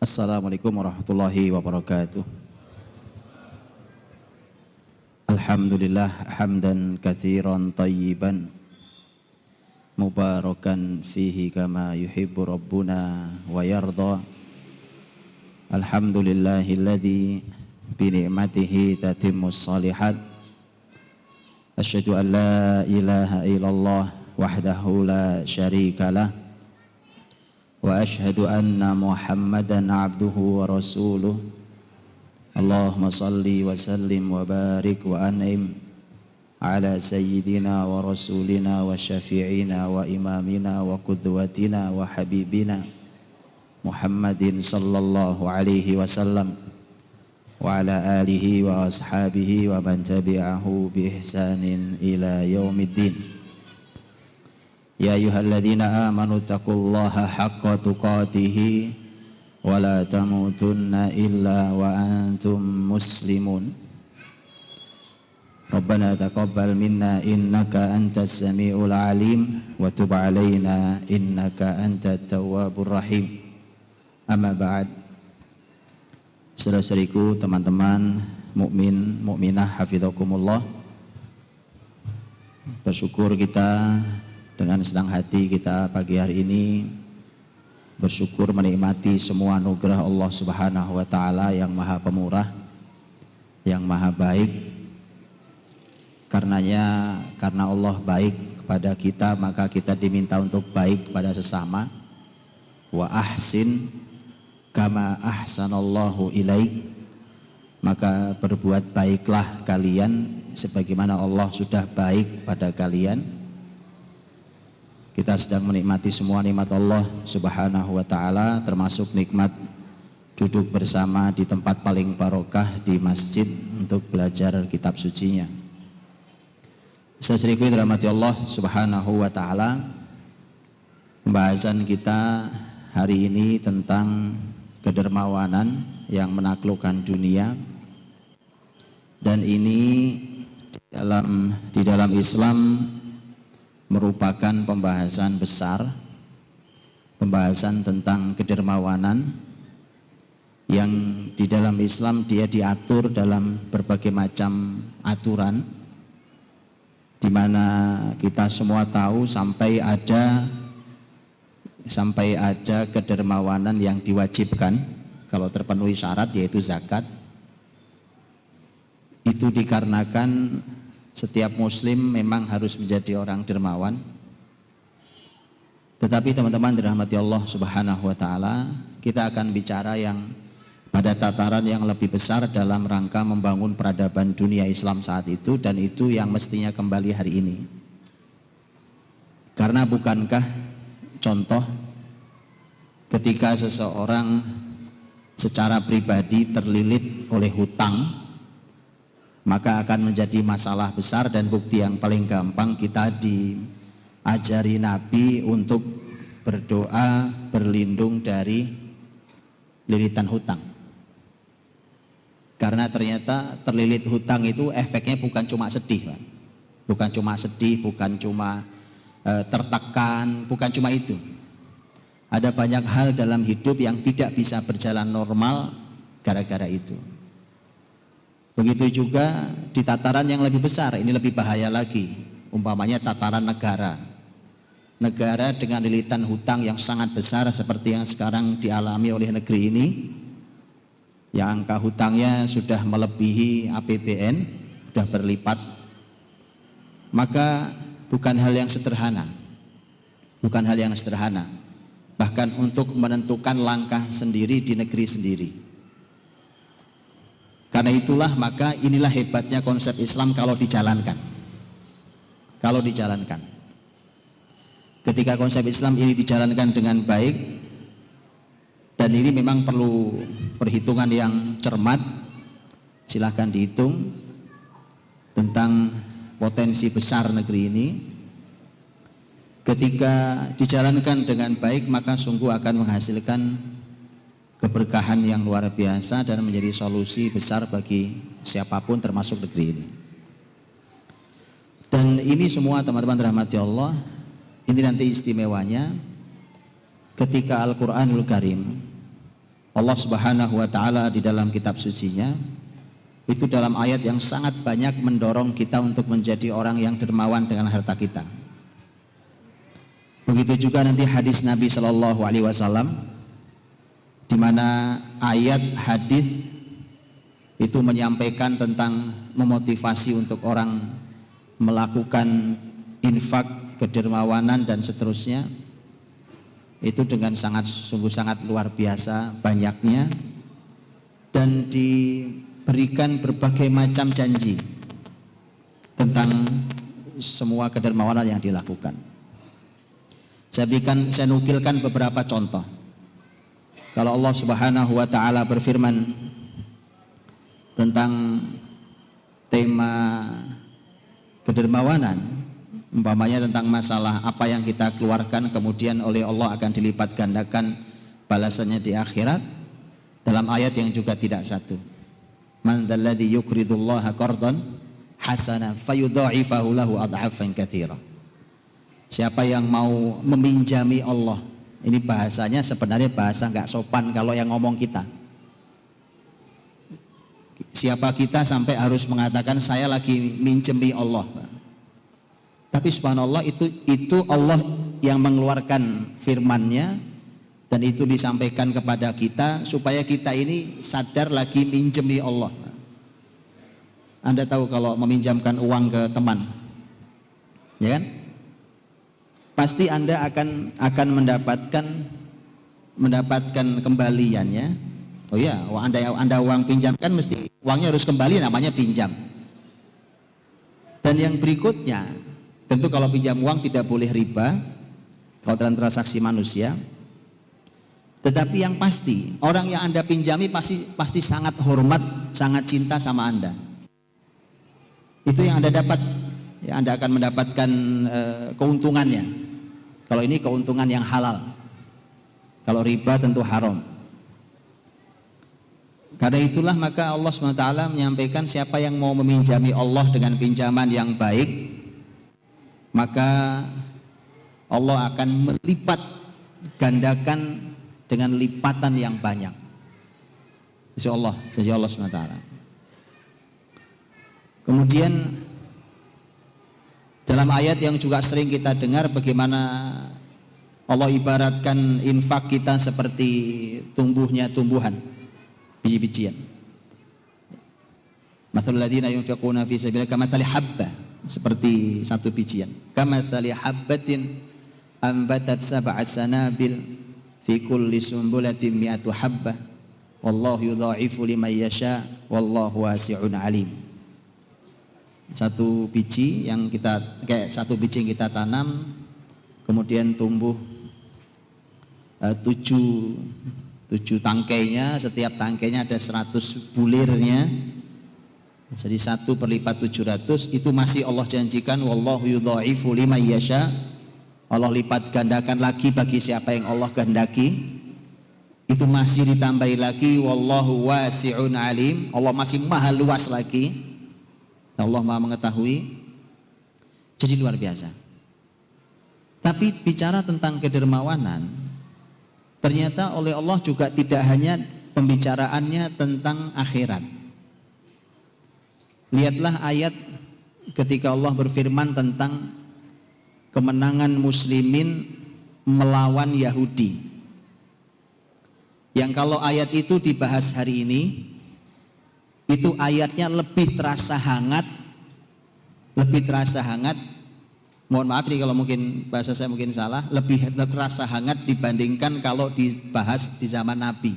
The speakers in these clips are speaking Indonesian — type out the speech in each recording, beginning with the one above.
Assalamualaikum warahmatullahi wabarakatuh. Alhamdulillah hamdan kathiran tayyiban mubarakan fihi kama yuhibbu rabbuna wa yarda. Alhamdulillahilladzi bi ni'matihi tatimmus salihat. Asyhadu an la ilaha illallah wahdahu la syarika lah. وأشهد أن محمدا عبده ورسوله. اللهم صل وسلم وبارك وأنعم على سيدنا ورسولنا وشفيعنا وإمامنا وقدوتنا وحبيبنا محمد صلى الله عليه وسلم وعلى آله وأصحابه ومن تبعه بإحسان إلى يوم الدين. يا أيها الذين آمنوا اتقوا الله حق تقاته ولا تموتن إلا وأنتم مسلمون ربنا تقبل منا إنك أنت السميع العليم وتب علينا إنك أنت التواب الرحيم أما بعد Saudara-saudariku, teman-teman mukmin, mukminah hafizakumullah. Bersyukur kita dengan senang hati kita pagi hari ini bersyukur menikmati semua anugerah Allah Subhanahu wa taala yang Maha Pemurah, yang Maha Baik. Karenanya karena Allah baik kepada kita, maka kita diminta untuk baik kepada sesama. Wa ahsin kama ahsanallahu ilaik. Maka berbuat baiklah kalian sebagaimana Allah sudah baik pada kalian kita sedang menikmati semua nikmat Allah Subhanahu wa taala termasuk nikmat duduk bersama di tempat paling barokah di masjid untuk belajar kitab sucinya. Saudariku dirahmati Allah Subhanahu wa taala. Pembahasan kita hari ini tentang kedermawanan yang menaklukkan dunia. Dan ini dalam di dalam Islam merupakan pembahasan besar, pembahasan tentang kedermawanan yang di dalam Islam dia diatur dalam berbagai macam aturan di mana kita semua tahu sampai ada sampai ada kedermawanan yang diwajibkan kalau terpenuhi syarat yaitu zakat. Itu dikarenakan setiap muslim memang harus menjadi orang dermawan. Tetapi teman-teman dirahmati Allah Subhanahu wa taala, kita akan bicara yang pada tataran yang lebih besar dalam rangka membangun peradaban dunia Islam saat itu dan itu yang mestinya kembali hari ini. Karena bukankah contoh ketika seseorang secara pribadi terlilit oleh hutang maka akan menjadi masalah besar dan bukti yang paling gampang kita diajari Nabi untuk berdoa berlindung dari lilitan hutang. Karena ternyata terlilit hutang itu efeknya bukan cuma sedih, Pak. Bukan cuma sedih, bukan cuma e, tertekan, bukan cuma itu. Ada banyak hal dalam hidup yang tidak bisa berjalan normal gara-gara itu. Begitu juga di tataran yang lebih besar, ini lebih bahaya lagi. Umpamanya tataran negara. Negara dengan lilitan hutang yang sangat besar seperti yang sekarang dialami oleh negeri ini. Yang angka hutangnya sudah melebihi APBN, sudah berlipat. Maka bukan hal yang sederhana. Bukan hal yang sederhana. Bahkan untuk menentukan langkah sendiri di negeri sendiri karena itulah maka inilah hebatnya konsep Islam kalau dijalankan. Kalau dijalankan. Ketika konsep Islam ini dijalankan dengan baik dan ini memang perlu perhitungan yang cermat. Silahkan dihitung tentang potensi besar negeri ini. Ketika dijalankan dengan baik maka sungguh akan menghasilkan keberkahan yang luar biasa dan menjadi solusi besar bagi siapa pun termasuk negeri ini. Dan ini semua teman-teman rahmati Allah, ini nanti istimewanya ketika Al-Quranul Karim Allah Subhanahu wa taala di dalam kitab sucinya itu dalam ayat yang sangat banyak mendorong kita untuk menjadi orang yang dermawan dengan harta kita. Begitu juga nanti hadis Nabi Shallallahu Alaihi Wasallam, di mana ayat hadis itu menyampaikan tentang memotivasi untuk orang melakukan infak, kedermawanan dan seterusnya itu dengan sangat sungguh sangat luar biasa banyaknya dan diberikan berbagai macam janji tentang semua kedermawanan yang dilakukan. Saya berikan saya nukilkan beberapa contoh. Kalau Allah Subhanahu wa taala berfirman tentang tema kedermawanan umpamanya tentang masalah apa yang kita keluarkan kemudian oleh Allah akan dilipat gandakan balasannya di akhirat dalam ayat yang juga tidak satu. Man dzalladzi yuqridullaha qardan hasana fayudha'ifahu lahu ad'afan katsira. Siapa yang mau meminjami Allah ini bahasanya sebenarnya bahasa nggak sopan kalau yang ngomong kita siapa kita sampai harus mengatakan saya lagi minjemi Allah tapi subhanallah itu itu Allah yang mengeluarkan firman-Nya dan itu disampaikan kepada kita supaya kita ini sadar lagi minjemi Allah. Anda tahu kalau meminjamkan uang ke teman, ya kan? Pasti Anda akan akan mendapatkan mendapatkan kembaliannya. Oh ya, Anda Anda uang pinjamkan mesti uangnya harus kembali namanya pinjam. Dan yang berikutnya, Tentu kalau pinjam uang tidak boleh riba kalau dalam transaksi manusia. Tetapi yang pasti orang yang anda pinjami pasti pasti sangat hormat, sangat cinta sama anda. Itu yang anda dapat, ya anda akan mendapatkan uh, keuntungannya. Kalau ini keuntungan yang halal. Kalau riba tentu haram. Karena itulah maka Allah SWT menyampaikan siapa yang mau meminjami Allah dengan pinjaman yang baik maka Allah akan melipat gandakan dengan lipatan yang banyak. Insya Allah, insya Allah SWT. Kemudian dalam ayat yang juga sering kita dengar bagaimana Allah ibaratkan infak kita seperti tumbuhnya tumbuhan, biji-bijian. Mathalul ladina yunfiquna fi kamathali habbah seperti satu bijian. Kama thali habbatin ambatat sab'a sanabil fi kulli sumbulatin mi'atu habbah wallahu yudha'ifu liman yasha wallahu wasi'un alim. Satu biji yang kita kayak satu biji yang kita tanam kemudian tumbuh uh, tujuh tujuh tangkainya setiap tangkainya ada seratus bulirnya jadi satu perlipat tujuh ratus itu masih Allah janjikan wallahu yudhaifu liman yasha. Allah lipat gandakan lagi bagi siapa yang Allah kehendaki. Itu masih ditambahi lagi wallahu wasi'un alim. Allah masih maha luas lagi. Allah maha mengetahui. Jadi luar biasa. Tapi bicara tentang kedermawanan, ternyata oleh Allah juga tidak hanya pembicaraannya tentang akhirat Lihatlah ayat ketika Allah berfirman tentang kemenangan muslimin melawan Yahudi. Yang kalau ayat itu dibahas hari ini, itu ayatnya lebih terasa hangat, lebih terasa hangat. Mohon maaf nih kalau mungkin bahasa saya mungkin salah, lebih terasa hangat dibandingkan kalau dibahas di zaman Nabi.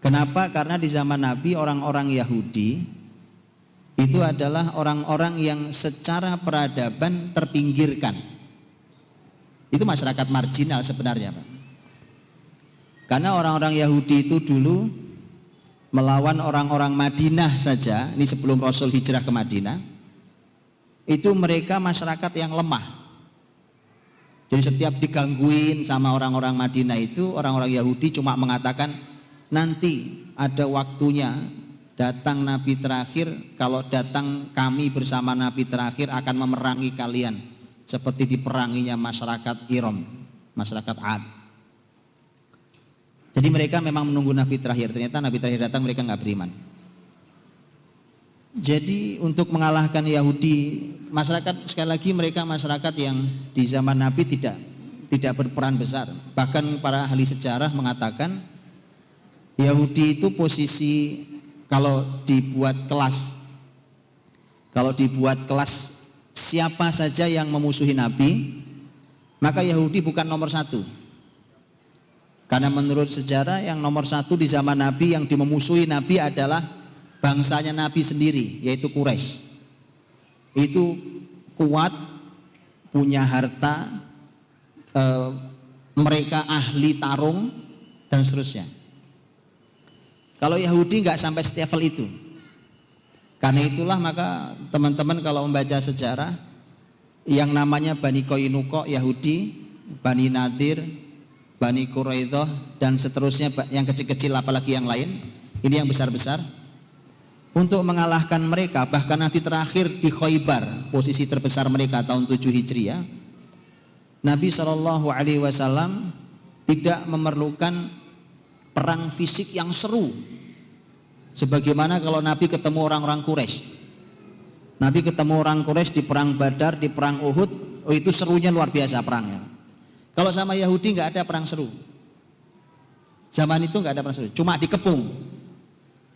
Kenapa? Karena di zaman Nabi orang-orang Yahudi itu adalah orang-orang yang secara peradaban terpinggirkan. Itu masyarakat marginal sebenarnya, Pak. Karena orang-orang Yahudi itu dulu melawan orang-orang Madinah saja, ini sebelum Rasul hijrah ke Madinah, itu mereka masyarakat yang lemah. Jadi setiap digangguin sama orang-orang Madinah itu, orang-orang Yahudi cuma mengatakan nanti ada waktunya datang nabi terakhir kalau datang kami bersama nabi terakhir akan memerangi kalian seperti diperanginya masyarakat Iram masyarakat Ad Jadi mereka memang menunggu Nabi terakhir. Ternyata Nabi terakhir datang mereka nggak beriman. Jadi untuk mengalahkan Yahudi, masyarakat sekali lagi mereka masyarakat yang di zaman Nabi tidak tidak berperan besar. Bahkan para ahli sejarah mengatakan Yahudi itu posisi kalau dibuat kelas kalau dibuat kelas siapa saja yang memusuhi Nabi, maka Yahudi bukan nomor satu. Karena menurut sejarah yang nomor satu di zaman Nabi yang dimemusuhi Nabi adalah bangsanya Nabi sendiri, yaitu Quraisy. Itu kuat, punya harta, e, mereka ahli tarung dan seterusnya. Kalau Yahudi nggak sampai setiap itu. Karena itulah maka teman-teman kalau membaca sejarah yang namanya Bani Koinuko Yahudi, Bani Nadir, Bani Quraidah dan seterusnya yang kecil-kecil apalagi yang lain, ini yang besar-besar untuk mengalahkan mereka bahkan nanti terakhir di Khaybar posisi terbesar mereka tahun 7 Hijriah Nabi Shallallahu Alaihi Wasallam tidak memerlukan perang fisik yang seru Sebagaimana kalau Nabi ketemu orang-orang Quraisy. Nabi ketemu orang Quraisy di perang Badar, di perang Uhud, oh itu serunya luar biasa perangnya. Kalau sama Yahudi nggak ada perang seru. Zaman itu nggak ada perang seru, cuma dikepung.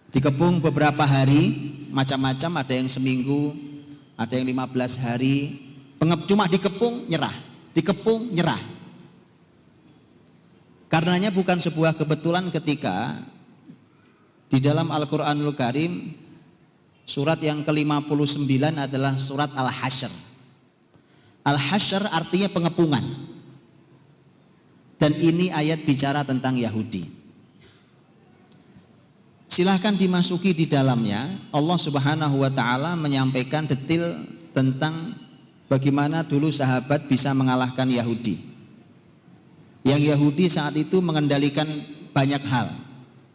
Dikepung beberapa hari, macam-macam, ada yang seminggu, ada yang 15 hari. Pengep, cuma dikepung, nyerah. Dikepung, nyerah. Karenanya bukan sebuah kebetulan ketika di dalam Al-Quranul Karim Surat yang ke-59 adalah surat Al-Hashr Al-Hashr artinya pengepungan Dan ini ayat bicara tentang Yahudi Silahkan dimasuki di dalamnya Allah subhanahu wa ta'ala menyampaikan detail tentang Bagaimana dulu sahabat bisa mengalahkan Yahudi Yang Yahudi saat itu mengendalikan banyak hal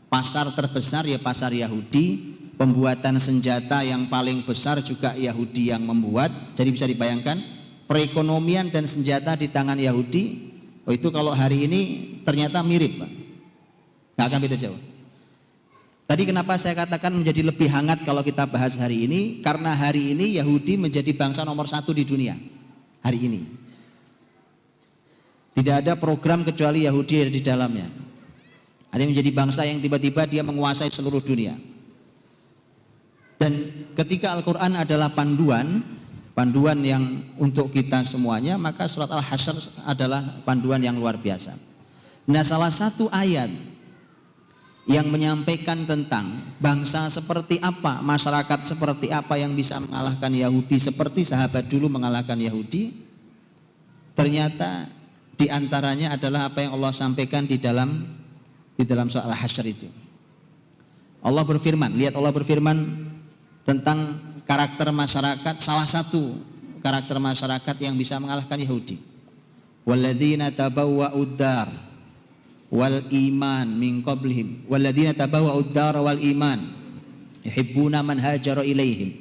Pasar terbesar ya pasar Yahudi, pembuatan senjata yang paling besar juga Yahudi yang membuat. Jadi bisa dibayangkan perekonomian dan senjata di tangan Yahudi. Oh itu kalau hari ini ternyata mirip, Pak. Nggak akan beda jauh. Tadi kenapa saya katakan menjadi lebih hangat kalau kita bahas hari ini? Karena hari ini Yahudi menjadi bangsa nomor satu di dunia. Hari ini. Tidak ada program kecuali Yahudi di dalamnya. Ada menjadi bangsa yang tiba-tiba dia menguasai seluruh dunia. Dan ketika Al-Quran adalah panduan, panduan yang untuk kita semuanya, maka surat Al-Hasyr adalah panduan yang luar biasa. Nah salah satu ayat yang menyampaikan tentang bangsa seperti apa, masyarakat seperti apa yang bisa mengalahkan Yahudi seperti sahabat dulu mengalahkan Yahudi, ternyata di antaranya adalah apa yang Allah sampaikan di dalam di dalam soal hasyr itu. Allah berfirman, lihat Allah berfirman tentang karakter masyarakat salah satu karakter masyarakat yang bisa mengalahkan Yahudi. Walladzina tabawwa'ud dar wal iman min qablihim. Walladzina tabawwa'ud dar wal iman yuhibbuna man hajara ilaihim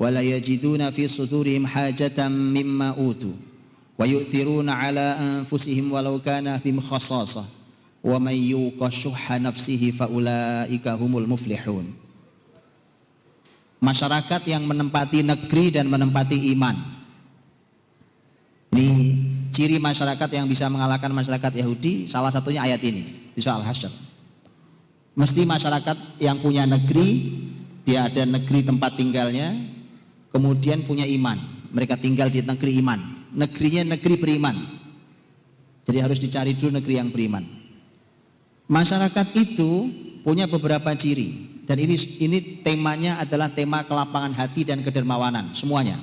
wala yajiduna fi sudurihim hajatan mimma utu wa yu'thiruna ala anfusihim walau kana bim khasasah wa may yuqa nafsihi faulaika humul muflihun masyarakat yang menempati negeri dan menempati iman. Ini ciri masyarakat yang bisa mengalahkan masyarakat Yahudi salah satunya ayat ini di soal hasyr mesti masyarakat yang punya negeri dia ada negeri tempat tinggalnya kemudian punya iman. Mereka tinggal di negeri iman. Negerinya negeri beriman. Jadi harus dicari dulu negeri yang beriman. Masyarakat itu punya beberapa ciri dan ini ini temanya adalah tema kelapangan hati dan kedermawanan semuanya.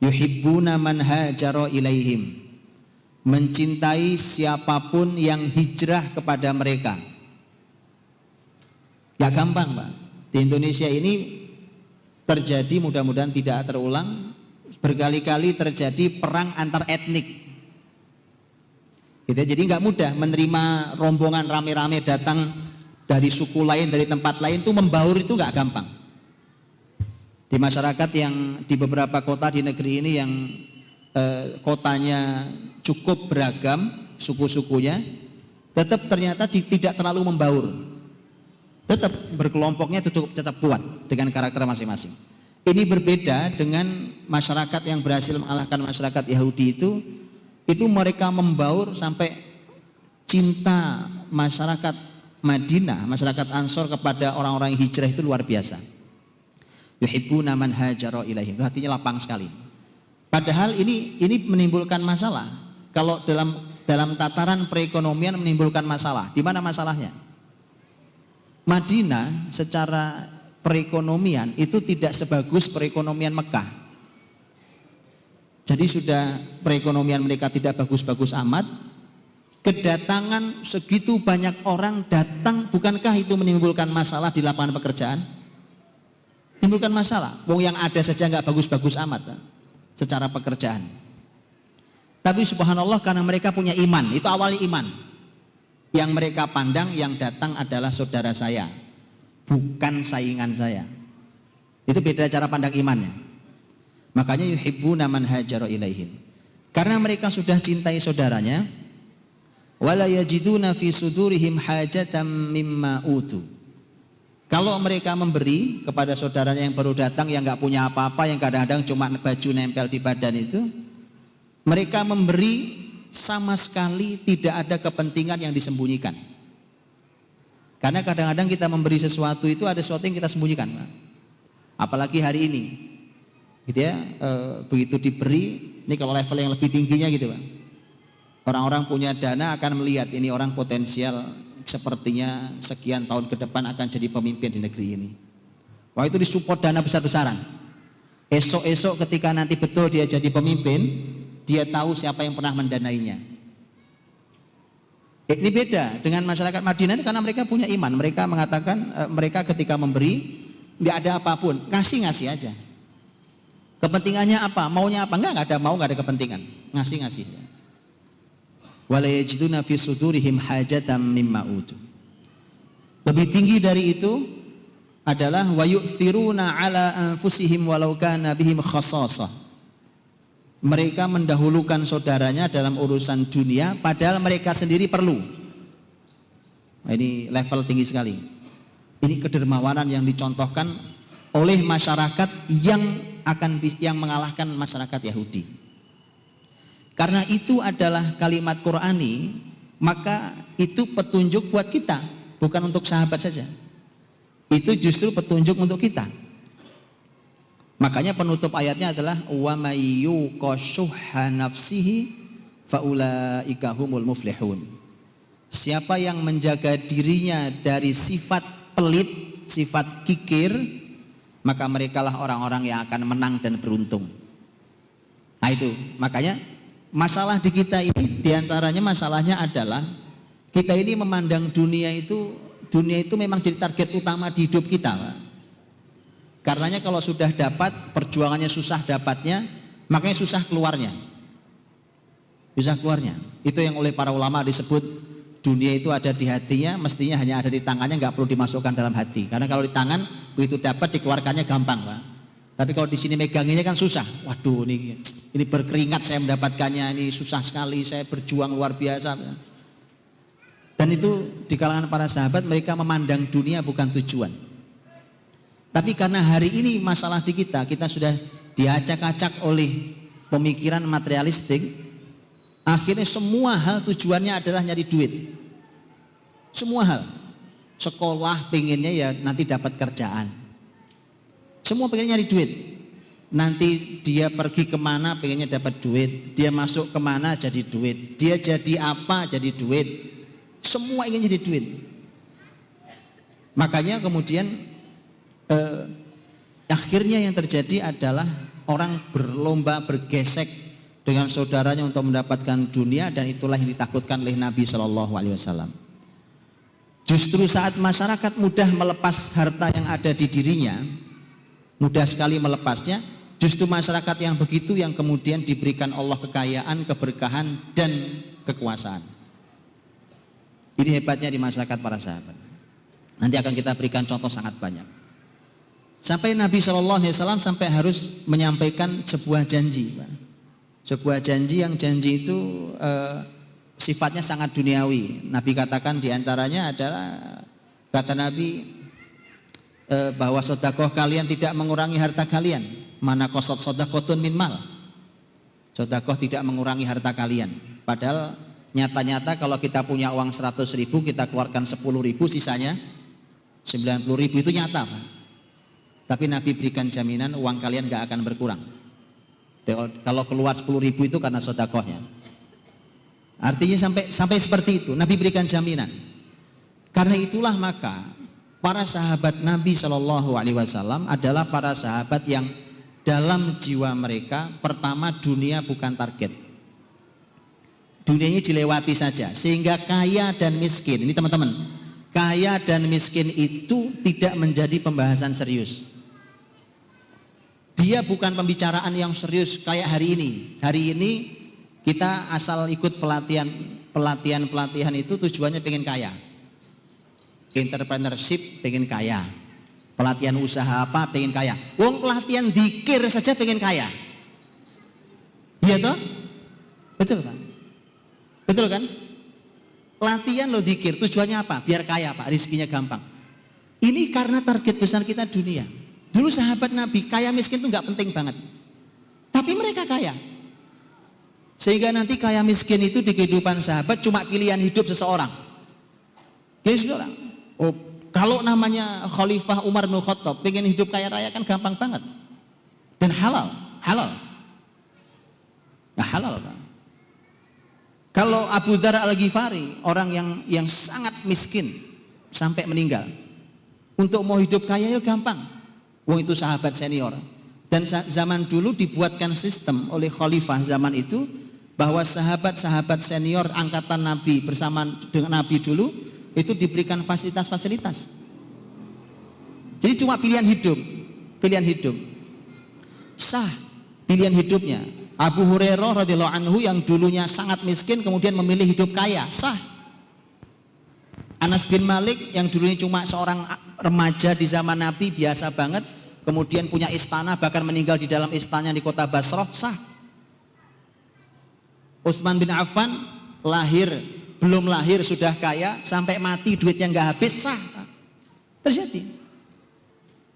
Yuhibbuna man hajara ilaihim. Mencintai siapa pun yang hijrah kepada mereka. Ya gampang, Pak. Di Indonesia ini terjadi mudah-mudahan tidak terulang berkali-kali terjadi perang antar etnik Gitu, ya. jadi nggak mudah menerima rombongan rame-rame datang dari suku lain, dari tempat lain itu membaur itu nggak gampang. Di masyarakat yang di beberapa kota di negeri ini yang eh, kotanya cukup beragam suku-sukunya, tetap ternyata tidak terlalu membaur. Tetap berkelompoknya tetap, tetap kuat dengan karakter masing-masing. Ini berbeda dengan masyarakat yang berhasil mengalahkan masyarakat Yahudi itu, itu mereka membaur sampai cinta masyarakat Madinah, masyarakat Ansor kepada orang-orang hijrah itu luar biasa. Yuhibbuna man hajara ilaihim. Itu hatinya lapang sekali. Padahal ini ini menimbulkan masalah. Kalau dalam dalam tataran perekonomian menimbulkan masalah. Di mana masalahnya? Madinah secara perekonomian itu tidak sebagus perekonomian Mekah. Jadi sudah perekonomian mereka tidak bagus-bagus amat. Kedatangan segitu banyak orang datang, bukankah itu menimbulkan masalah di lapangan pekerjaan? Menimbulkan masalah. Wong yang ada saja nggak bagus-bagus amat secara pekerjaan. Tapi subhanallah karena mereka punya iman, itu awalnya iman. Yang mereka pandang yang datang adalah saudara saya, bukan saingan saya. Itu beda cara pandang imannya. Makanya yuhibbu naman hajaro ilaihim. Karena mereka sudah cintai saudaranya, wala yajiduna fi sudurihim hajatam mimma utu. Kalau mereka memberi kepada saudaranya yang baru datang yang nggak punya apa-apa, yang kadang-kadang cuma baju nempel di badan itu, mereka memberi sama sekali tidak ada kepentingan yang disembunyikan. Karena kadang-kadang kita memberi sesuatu itu ada sesuatu yang kita sembunyikan. Apalagi hari ini. Gitu ya, e, begitu diberi, ini kalau level yang lebih tingginya gitu Pak. Orang-orang punya dana akan melihat ini orang potensial sepertinya sekian tahun ke depan akan jadi pemimpin di negeri ini. Wah itu disupport dana besar-besaran. Esok-esok ketika nanti betul dia jadi pemimpin, dia tahu siapa yang pernah mendanainya. Ini beda dengan masyarakat Madinah itu karena mereka punya iman. Mereka mengatakan e, mereka ketika memberi nggak ada apa pun, ngasih ngasih aja. Kepentingannya apa? Maunya apa? Enggak, enggak ada mau, enggak ada kepentingan. Ngasih ngasih. Wala yajiduna fi sudurihim hajatam mimma utu. Lebih tinggi dari itu adalah wa yu'thiruna ala anfusihim walau kana bihim khasasah. Mereka mendahulukan saudaranya dalam urusan dunia padahal mereka sendiri perlu. Nah, ini level tinggi sekali. Ini kedermawanan yang dicontohkan oleh masyarakat yang akan yang mengalahkan masyarakat Yahudi karena itu adalah kalimat Qurani maka itu petunjuk buat kita bukan untuk sahabat saja itu justru petunjuk untuk kita Makanya penutup ayatnya adalah wa nafsihi faulaika humul muflihun. Siapa yang menjaga dirinya dari sifat pelit, sifat kikir, maka merekalah orang-orang yang akan menang dan beruntung. Nah itu, makanya masalah di kita ini di antaranya masalahnya adalah kita ini memandang dunia itu dunia itu memang jadi target utama di hidup kita. Pak. Karenanya kalau sudah dapat, perjuangannya susah dapatnya, makanya susah keluarnya. Susah keluarnya. Itu yang oleh para ulama disebut dunia itu ada di hatinya, mestinya hanya ada di tangannya, nggak perlu dimasukkan dalam hati. Karena kalau di tangan, begitu dapat dikeluarkannya gampang, Pak. Tapi kalau di sini meganginya kan susah. Waduh, ini ini berkeringat saya mendapatkannya, ini susah sekali, saya berjuang luar biasa. Dan itu di kalangan para sahabat mereka memandang dunia bukan tujuan. Tapi karena hari ini masalah di kita, kita sudah diacak-acak oleh pemikiran materialistik, akhirnya semua hal tujuannya adalah nyari duit. Semua hal. Sekolah pengennya ya nanti dapat kerjaan. Semua pengen nyari duit. Nanti dia pergi ke mana pengennya dapat duit. Dia masuk ke mana jadi duit. Dia jadi apa jadi duit. Semua ingin jadi duit. Makanya kemudian eh, akhirnya yang terjadi adalah orang berlomba bergesek dengan saudaranya untuk mendapatkan dunia dan itulah yang ditakutkan oleh Nabi Shallallahu Alaihi Wasallam. Justru saat masyarakat mudah melepas harta yang ada di dirinya, mudah sekali melepasnya. Justru masyarakat yang begitu yang kemudian diberikan Allah kekayaan, keberkahan dan kekuasaan. Ini hebatnya di masyarakat para sahabat. Nanti akan kita berikan contoh sangat banyak. Sampai Nabi Shallallahu Alaihi Wasallam sampai harus menyampaikan sebuah janji, sebuah janji yang janji itu uh, sifatnya sangat duniawi. Nabi katakan di antaranya adalah kata Nabi e, bahwa sodakoh kalian tidak mengurangi harta kalian. Mana kosot sodakotun min mal. Sodakoh tidak mengurangi harta kalian. Padahal nyata-nyata kalau kita punya uang 100 ribu kita keluarkan 10 ribu sisanya 90 ribu itu nyata Pak. Tapi Nabi berikan jaminan uang kalian gak akan berkurang. Kalau keluar 10 ribu itu karena sodakohnya. Artinya sampai sampai seperti itu. Nabi berikan jaminan. Karena itulah maka para sahabat Nabi Shallallahu Alaihi Wasallam adalah para sahabat yang dalam jiwa mereka pertama dunia bukan target. Dunianya dilewati saja sehingga kaya dan miskin. Ini teman-teman, kaya dan miskin itu tidak menjadi pembahasan serius. Dia bukan pembicaraan yang serius kayak hari ini. Hari ini kita asal ikut pelatihan pelatihan pelatihan itu tujuannya pengen kaya. Entrepreneurship pengen kaya. Pelatihan usaha apa pengen kaya. Wong pelatihan dikir saja pengen kaya. Iya toh? Betul kan? Betul kan? Latihan lo dikir tujuannya apa? Biar kaya pak, rizkinya gampang. Ini karena target besar kita dunia. Dulu sahabat Nabi kaya miskin itu nggak penting banget. Tapi mereka kaya. Sehingga nanti kaya miskin itu di kehidupan sahabat cuma pilihan hidup seseorang. Pilihan seseorang. Oh, kalau namanya Khalifah Umar bin Khattab pengen hidup kaya raya kan gampang banget. Dan halal, halal. Nah, halal kan. Kalau Abu Dhar Al-Ghifari, orang yang yang sangat miskin sampai meninggal. Untuk mau hidup kaya itu gampang. Wong itu sahabat senior. Dan zaman dulu dibuatkan sistem oleh khalifah zaman itu bahwa sahabat-sahabat senior angkatan Nabi bersama dengan Nabi dulu itu diberikan fasilitas-fasilitas. Jadi cuma pilihan hidup, pilihan hidup. Sah pilihan hidupnya. Abu Hurairah radhiyallahu anhu yang dulunya sangat miskin kemudian memilih hidup kaya, sah. Anas bin Malik yang dulunya cuma seorang remaja di zaman Nabi biasa banget, kemudian punya istana bahkan meninggal di dalam istananya di kota Basrah sah. Utsman bin Affan lahir belum lahir sudah kaya sampai mati duitnya nggak habis sah. Terjadi.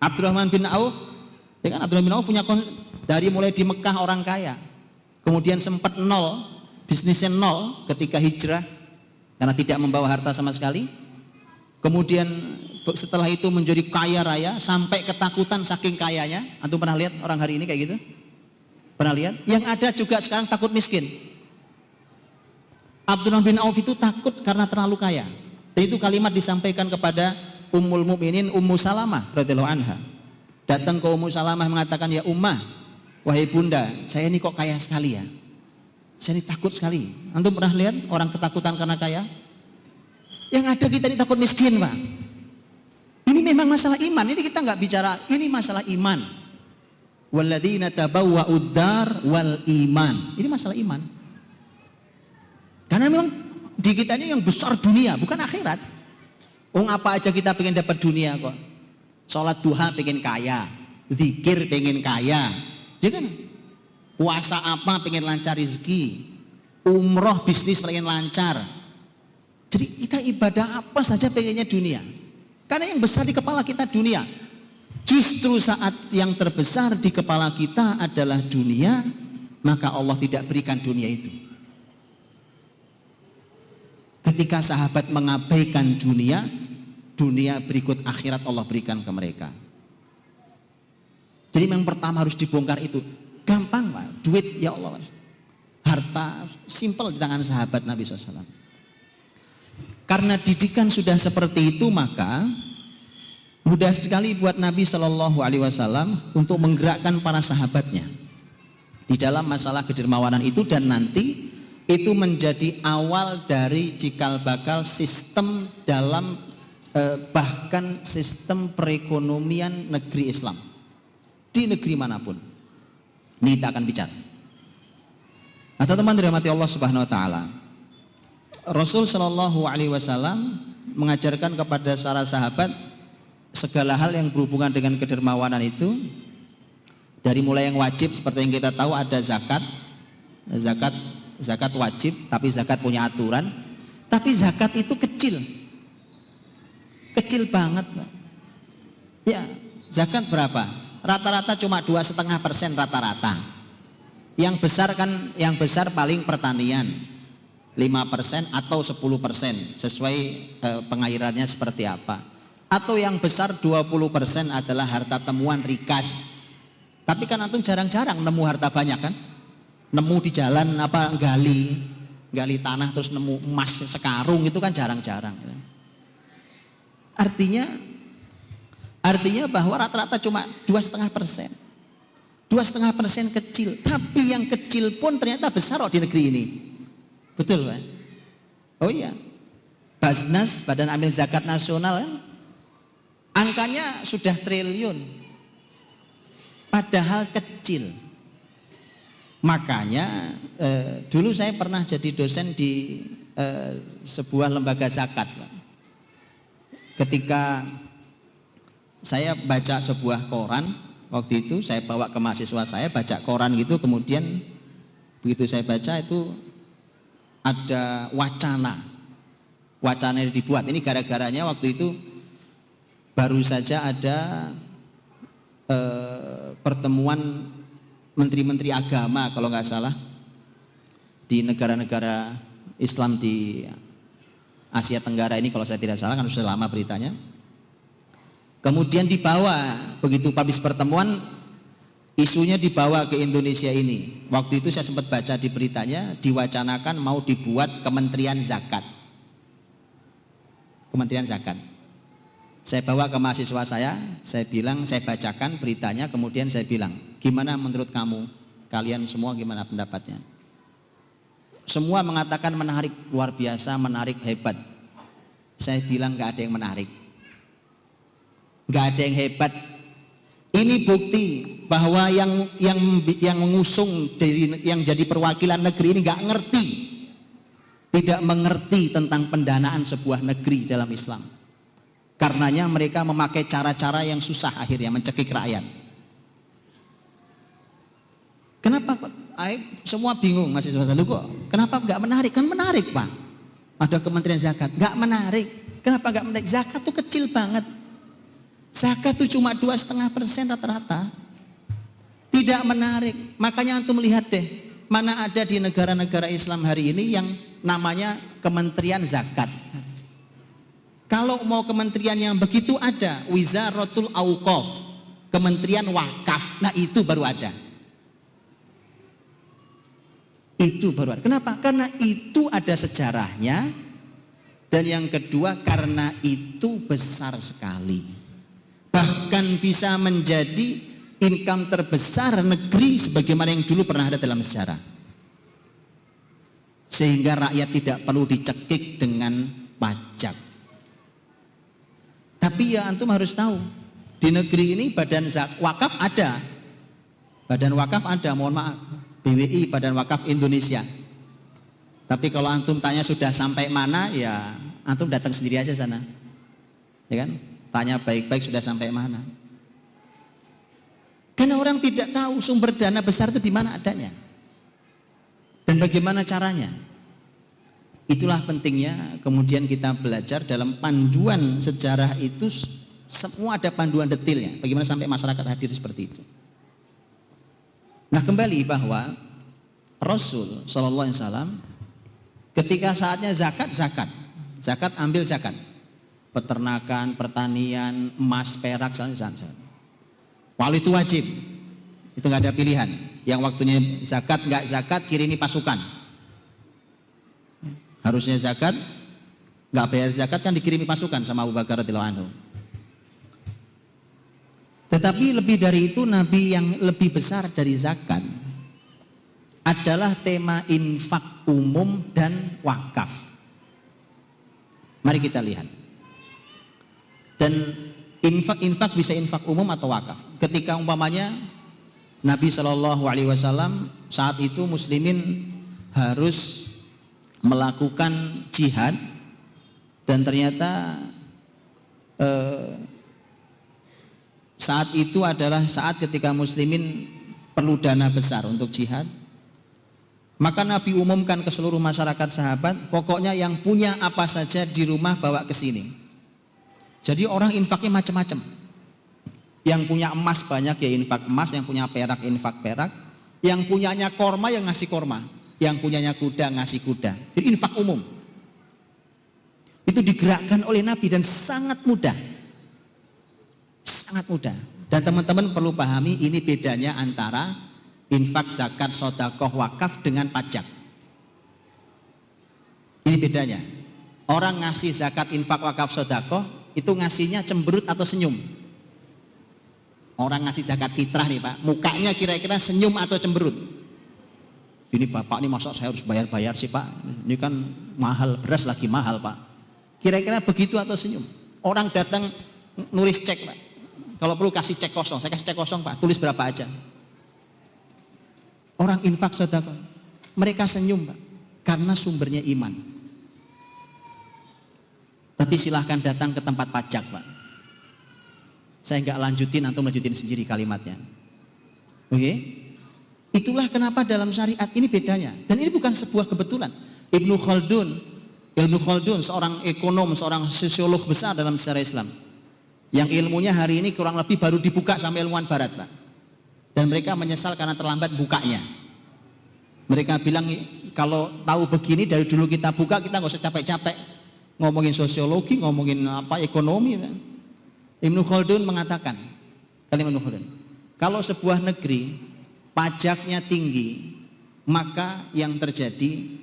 Abdurrahman bin Auf, ya kan Abdurrahman bin Auf punya dari mulai di Mekah orang kaya, kemudian sempat nol, bisnisnya nol ketika hijrah karena tidak membawa harta sama sekali. Kemudian setelah itu menjadi kaya raya sampai ketakutan saking kayanya. Antum pernah lihat orang hari ini kayak gitu? Pernah lihat? Yang ada juga sekarang takut miskin. Abdullah bin Auf itu takut karena terlalu kaya. Dan itu kalimat disampaikan kepada Ummul Mukminin Ummu Salamah radhiyallahu anha. Datang ke Ummu Salamah mengatakan, "Ya Ummah, wahai Bunda, saya ini kok kaya sekali ya?" Saya ini takut sekali. Antum pernah lihat orang ketakutan karena kaya? Yang ada kita ini takut miskin, Pak. Ini memang masalah iman. Ini kita nggak bicara, ini masalah iman. Walladzina tabawwa'ud dar wal iman. Ini masalah iman. Karena memang di kita ini yang besar dunia, bukan akhirat. Ung apa aja kita pengen dapat dunia kok. Sholat duha pengen kaya, zikir pengen kaya. Ya kan? Puasa apa pengen lancar rezeki. Umroh bisnis pengen lancar. Jadi kita ibadah apa saja pengennya dunia. Karena yang besar di kepala kita dunia. Justru saat yang terbesar di kepala kita adalah dunia, maka Allah tidak berikan dunia itu. Ketika sahabat mengabaikan dunia, dunia berikut akhirat Allah berikan ke mereka. Jadi yang pertama harus dibongkar itu. Gampang Pak, duit ya Allah. Harta simpel di tangan sahabat Nabi SAW. Karena didikan sudah seperti itu maka mudah sekali buat Nabi Shallallahu Alaihi Wasallam untuk menggerakkan para sahabatnya di dalam masalah kedermawanan itu dan nanti itu menjadi awal dari cikal bakal sistem dalam eh, bahkan sistem perekonomian negeri Islam di negeri mana pun. Ini kita akan bicara. Nah, teman-teman dirahmati Allah Subhanahu wa taala. Rasul Shallallahu alaihi wasallam mengajarkan kepada para sahabat segala hal yang berhubungan dengan kedermawanan itu dari mulai yang wajib seperti yang kita tahu ada zakat. Zakat zakat wajib, tapi zakat punya aturan. Tapi zakat itu kecil, kecil banget. Ya, zakat berapa? Rata-rata cuma dua setengah persen rata-rata. Yang besar kan, yang besar paling pertanian, 5% atau 10% sesuai eh, pengairannya seperti apa. Atau yang besar 20% adalah harta temuan rikas. Tapi kan antum jarang-jarang nemu harta banyak kan? Nemu di jalan apa gali gali tanah terus nemu emas sekarung itu kan jarang-jarang. Artinya artinya bahwa rata-rata cuma dua setengah persen. Dua setengah persen kecil. Tapi yang kecil pun ternyata besar loh di negeri ini. Betul pak? Oh iya. Basnas Badan Amil Zakat Nasional angkanya sudah triliun. Padahal kecil Makanya eh, dulu saya pernah jadi dosen di eh, sebuah lembaga zakat. Ketika saya baca sebuah koran, waktu itu saya bawa ke mahasiswa saya baca koran gitu, kemudian begitu saya baca itu ada wacana, wacana yang dibuat. Ini gara-garanya waktu itu baru saja ada eh, pertemuan menteri-menteri agama kalau nggak salah di negara-negara Islam di Asia Tenggara ini kalau saya tidak salah kan sudah lama beritanya. Kemudian dibawa begitu habis pertemuan isunya dibawa ke Indonesia ini. Waktu itu saya sempat baca di beritanya diwacanakan mau dibuat Kementerian Zakat. Kementerian Zakat. Saya bawa ke mahasiswa saya, saya bilang, saya bacakan beritanya, kemudian saya bilang, gimana menurut kamu? Kalian semua gimana pendapatnya? Semua mengatakan menarik, luar biasa, menarik, hebat. Saya bilang gak ada yang menarik. Gak ada yang hebat. Ini bukti bahwa yang yang yang mengusung dari yang jadi perwakilan negeri ini gak ngerti, tidak mengerti tentang pendanaan sebuah negeri dalam Islam. Karenanya mereka memakai cara-cara yang susah akhirnya mencekik rakyat. Kenapa semua bingung masih lu kok kenapa nggak menarik? Kan menarik pak. Ada Kementerian Zakat. Nggak menarik. Kenapa nggak menarik? Zakat tuh kecil banget. Zakat tuh cuma dua setengah persen rata-rata. Tidak menarik. Makanya antum melihat deh mana ada di negara-negara Islam hari ini yang namanya Kementerian Zakat kalau mau kementerian yang begitu ada, Wizaratul Auqaf, Kementerian Wakaf. Nah, itu baru ada. Itu baru ada. Kenapa? Karena itu ada sejarahnya dan yang kedua karena itu besar sekali. Bahkan bisa menjadi income terbesar negeri sebagaimana yang dulu pernah ada dalam sejarah. Sehingga rakyat tidak perlu dicekik dengan pajak. Tapi ya antum harus tahu, di negeri ini badan wakaf ada. Badan wakaf ada, mohon maaf. BWI, Badan Wakaf Indonesia. Tapi kalau antum tanya sudah sampai mana, ya antum datang sendiri aja sana. Ya kan? Tanya baik-baik sudah sampai mana. Karena orang tidak tahu sumber dana besar itu di mana adanya. Dan bagaimana caranya. Itulah pentingnya kemudian kita belajar dalam panduan sejarah itu semua ada panduan detailnya. Bagaimana sampai masyarakat hadir seperti itu. Nah kembali bahwa Rasul Shallallahu Alaihi Wasallam ketika saatnya zakat zakat. Zakat ambil zakat. Peternakan pertanian emas perak saja Walau itu wajib. Itu nggak ada pilihan. Yang waktunya zakat nggak zakat kirimi pasukan Harusnya zakat, nggak bayar zakat kan dikirimi pasukan sama Abu Bakar radhiyallahu anhu. Tetapi lebih dari itu Nabi yang lebih besar dari zakat adalah tema infak umum dan wakaf. Mari kita lihat. Dan infak-infak bisa infak umum atau wakaf. Ketika umpamanya Nabi Shallallahu Alaihi Wasallam saat itu muslimin harus melakukan jihad dan ternyata eh, saat itu adalah saat ketika muslimin perlu dana besar untuk jihad Maka Nabi umumkan ke seluruh masyarakat sahabat, pokoknya yang punya apa saja di rumah bawa ke sini. Jadi orang infaknya macam-macam. Yang punya emas banyak ya infak emas, yang punya perak infak perak, yang punyanya korma yang ngasih korma, yang punyanya kuda ngasih kuda. Jadi infak umum. Itu digerakkan oleh Nabi dan sangat mudah. Sangat mudah. Dan teman-teman perlu pahami ini bedanya antara infak, zakat, sodakoh, wakaf dengan pajak. Ini bedanya. Orang ngasih zakat, infak, wakaf, sodakoh itu ngasihnya cemberut atau senyum. Orang ngasih zakat fitrah nih pak, mukanya kira-kira senyum atau cemberut. Ini bapak ini masa saya harus bayar-bayar sih pak, ini kan mahal, beras lagi mahal pak. Kira-kira begitu atau senyum. Orang datang nulis cek pak, kalau perlu kasih cek kosong, saya kasih cek kosong pak, tulis berapa aja. Orang infak sodako, mereka senyum Pak, karena sumbernya iman. Tapi silahkan datang ke tempat pajak Pak. Saya nggak lanjutin atau lanjutin sendiri kalimatnya. Oke? Okay? Itulah kenapa dalam syariat ini bedanya. Dan ini bukan sebuah kebetulan. Ibnu Khaldun, Ibnu Khaldun seorang ekonom, seorang sosiolog besar dalam sejarah Islam. Yang ilmunya hari ini kurang lebih baru dibuka sama ilmuwan barat, Pak dan mereka menyesal karena terlambat bukanya. Mereka bilang kalau tahu begini dari dulu kita buka kita nggak usah capek-capek ngomongin sosiologi, ngomongin apa ekonomi. Ibnu Khaldun mengatakan, Ibnu kalau sebuah negeri pajaknya tinggi, maka yang terjadi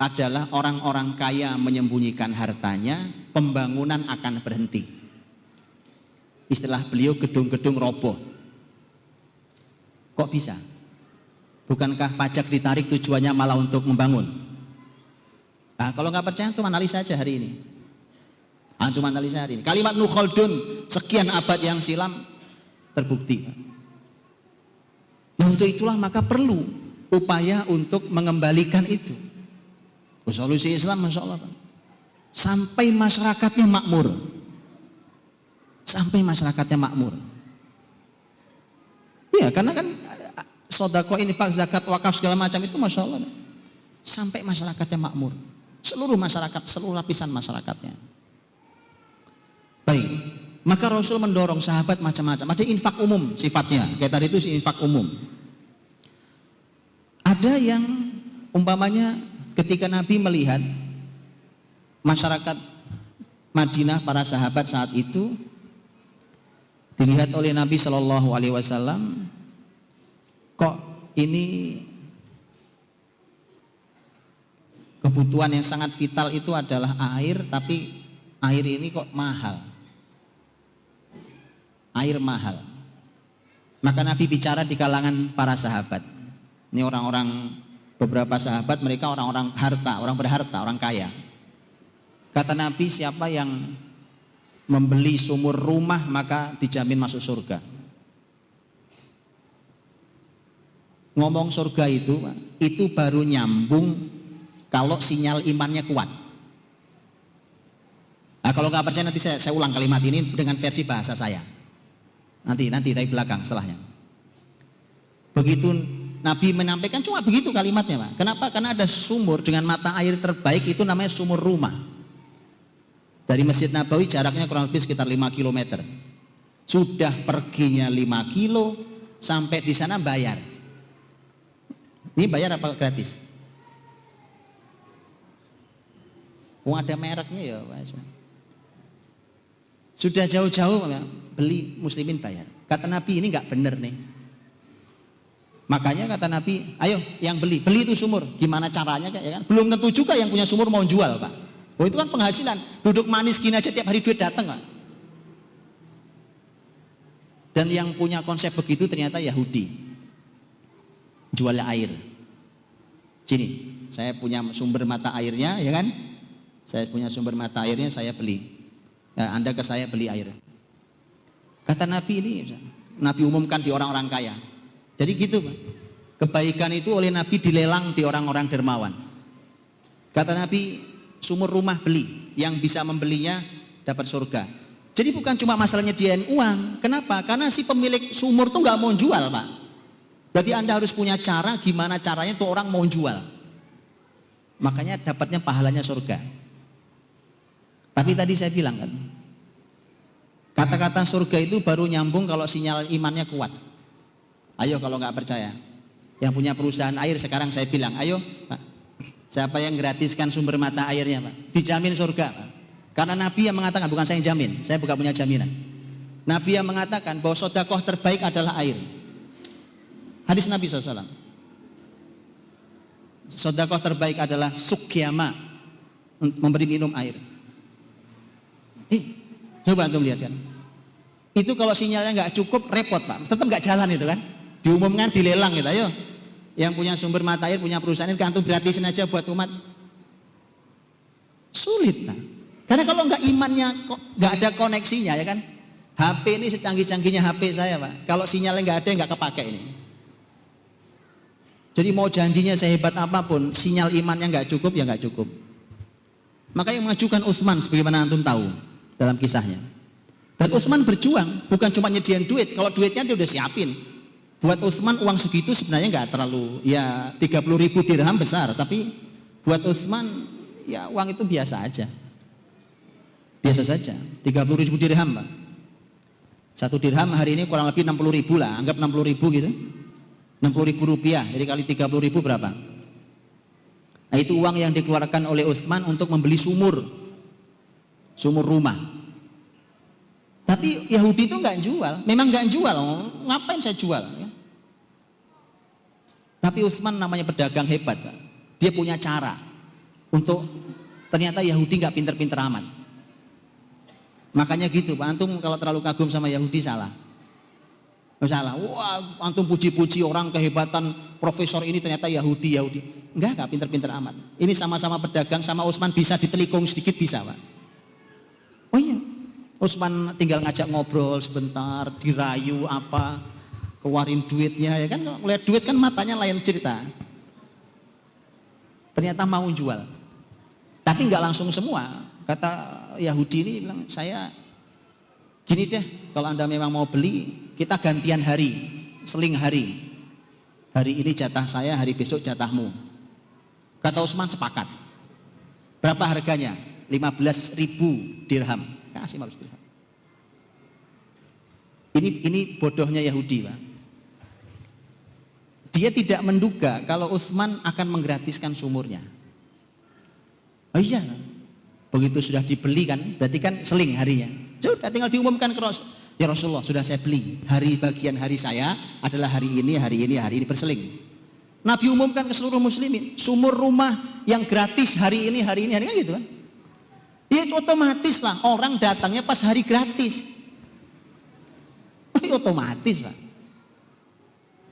adalah orang-orang kaya menyembunyikan hartanya, pembangunan akan berhenti. Istilah beliau gedung-gedung roboh. Kok bisa? Bukankah pajak ditarik tujuannya malah untuk membangun? Nah, kalau nggak percaya, tuh analisa saja hari ini. Antum analisa hari ini. Kalimat Nukhaldun sekian abad yang silam terbukti. Untuk itulah maka perlu upaya untuk mengembalikan itu. Solusi Islam Masya Allah. Sampai masyarakatnya makmur. Sampai masyarakatnya makmur. Iya, karena kan sodako, infak, zakat, wakaf segala macam itu masya Allah sampai masyarakatnya makmur. Seluruh masyarakat, seluruh lapisan masyarakatnya. Baik, maka Rasul mendorong sahabat macam-macam. Ada infak umum sifatnya, kayak tadi itu infak umum. Ada yang umpamanya ketika Nabi melihat masyarakat Madinah para sahabat saat itu dilihat oleh Nabi Shallallahu Alaihi Wasallam kok ini kebutuhan yang sangat vital itu adalah air tapi air ini kok mahal? Air mahal. Maka Nabi bicara di kalangan para sahabat ini orang-orang beberapa sahabat mereka orang-orang harta orang berharta orang kaya kata Nabi siapa yang membeli sumur rumah maka dijamin masuk surga. Ngomong surga itu, itu baru nyambung kalau sinyal imannya kuat. Nah, kalau nggak percaya nanti saya, saya ulang kalimat ini dengan versi bahasa saya. Nanti, nanti dari belakang setelahnya. Begitu Nabi menyampaikan cuma begitu kalimatnya, Pak. Kenapa? Karena ada sumur dengan mata air terbaik itu namanya sumur rumah. Dari Masjid Nabawi jaraknya kurang lebih sekitar 5 km. Sudah perginya 5 kilo, sampai di sana bayar. Ini bayar apa gratis? Oh ada mereknya ya Pak Sudah jauh-jauh beli muslimin bayar. Kata Nabi ini nggak benar nih. Makanya kata Nabi, ayo yang beli, beli itu sumur. Gimana caranya ya kan? Belum tentu juga yang punya sumur mau jual, Pak. Oh itu kan penghasilan. Duduk manis gini aja tiap hari duit datang kan. Dan yang punya konsep begitu ternyata Yahudi. Jualnya air. Sini, saya punya sumber mata airnya, ya kan? Saya punya sumber mata airnya, saya beli. Nah, anda ke saya beli air. Kata Nabi ini, Nabi umumkan di orang-orang kaya. Jadi gitu, kebaikan itu oleh Nabi dilelang di orang-orang dermawan. Kata Nabi, sumur rumah beli, yang bisa membelinya dapat surga. Jadi bukan cuma masalahnya dia uang. Kenapa? Karena si pemilik sumur tuh nggak mau jual, Pak. Berarti Anda harus punya cara gimana caranya tuh orang mau jual. Makanya dapatnya pahalanya surga. Tapi tadi saya bilang kan, kata-kata surga itu baru nyambung kalau sinyal imannya kuat. Ayo kalau nggak percaya, yang punya perusahaan air sekarang saya bilang, ayo Pak, siapa yang gratiskan sumber mata airnya Pak, dijamin surga Pak. Karena Nabi yang mengatakan, bukan saya yang jamin, saya bukan punya jaminan. Nabi yang mengatakan bahwa sodakoh terbaik adalah air. Hadis Nabi SAW. Sodakoh terbaik adalah sukyama, memberi minum air. Eh, coba antum lihat kan. Itu kalau sinyalnya nggak cukup, repot pak. Tetap nggak jalan itu kan. Diumumkan dilelang gitu, ayo. Yang punya sumber mata air, punya perusahaan itu antum gratisin aja buat umat. Sulit lah. Karena kalau nggak imannya kok nggak ada koneksinya ya kan. HP ini secanggih-canggihnya HP saya pak. Kalau sinyalnya nggak ada nggak kepake ini. Jadi mau janjinya sehebat apa pun, sinyal imannya nggak cukup ya nggak cukup. Maka yang mengajukan Utsman sebagaimana antum tahu dalam kisahnya. Dan Utsman berjuang, bukan cuma nyediain duit. Kalau duitnya dia udah siapin. Buat Utsman uang segitu sebenarnya nggak terlalu ya 30 ribu dirham besar, tapi buat Utsman ya uang itu biasa aja. Biasa saja, 30 ribu dirham Pak. Satu dirham hari ini kurang lebih 60 ribu lah, anggap 60 ribu gitu. 60 ribu rupiah, jadi kali 30 ribu berapa? Nah itu uang yang dikeluarkan oleh Utsman untuk membeli sumur. Sumur rumah. Tapi Yahudi itu nggak jual, memang nggak jual, ngapain saya jual? Ya? Tapi Utsman namanya pedagang hebat, dia punya cara untuk ternyata Yahudi nggak pinter-pinter amat. Makanya gitu, Pak. Antum kalau terlalu kagum sama Yahudi salah. Salah. Wah, antum puji-puji orang kehebatan profesor ini ternyata Yahudi, Yahudi. Enggak, enggak pinter-pinter amat. Ini sama-sama pedagang sama Utsman bisa ditelikung sedikit bisa, Pak. Oh iya. Utsman tinggal ngajak ngobrol sebentar, dirayu apa, keluarin duitnya ya kan. Lihat duit kan matanya lain cerita. Ternyata mau jual. Tapi enggak langsung semua. Kata Yahudi ini bilang, saya gini deh, kalau Anda memang mau beli, kita gantian hari, seling hari. Hari ini jatah saya, hari besok jatahmu. Kata Usman sepakat. Berapa harganya? 15 ribu dirham. Kasih 15 dirham. Ini ini bodohnya Yahudi, Pak. Dia tidak menduga kalau Utsman akan menggratiskan sumurnya. Oh iya, Begitu sudah dibeli kan, berarti kan seling harinya. Sudah tinggal diumumkan ke Rasul. Ya Rasulullah sudah saya beli. Hari bagian hari saya adalah hari ini, hari ini, hari ini berseling. Nabi umumkan ke seluruh muslimin. Sumur rumah yang gratis hari ini, hari ini, hari ini gitu kan. Ya itu otomatis lah. Orang datangnya pas hari gratis. Itu otomatis pak.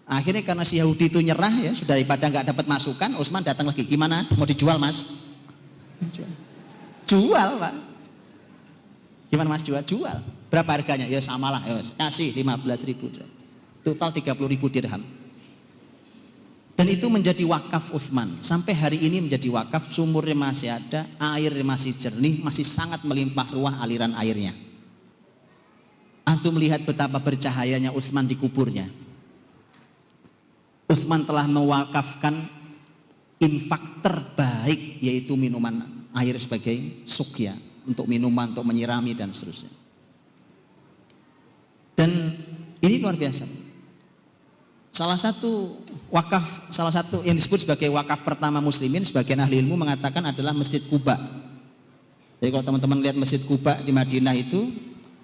Akhirnya karena si Yahudi itu nyerah ya, sudah daripada nggak dapat masukan, Utsman datang lagi. Gimana? Mau dijual mas? Jual. Pak. Gimana mas jual? Jual. Berapa harganya? Ya samalah. Ya, kasih 15 ribu. Total 30 ribu dirham. Dan itu menjadi wakaf Uthman. Sampai hari ini menjadi wakaf, sumurnya masih ada, air masih jernih, masih sangat melimpah ruah aliran airnya. Antum melihat betapa bercahayanya Utsman di kuburnya. Utsman telah mewakafkan infak terbaik yaitu minuman air sebagai sukya untuk minuman, untuk menyirami dan seterusnya. Dan ini luar biasa. Salah satu wakaf, salah satu yang disebut sebagai wakaf pertama muslimin sebagian ahli ilmu mengatakan adalah Masjid Kuba. Jadi kalau teman-teman lihat Masjid Kuba di Madinah itu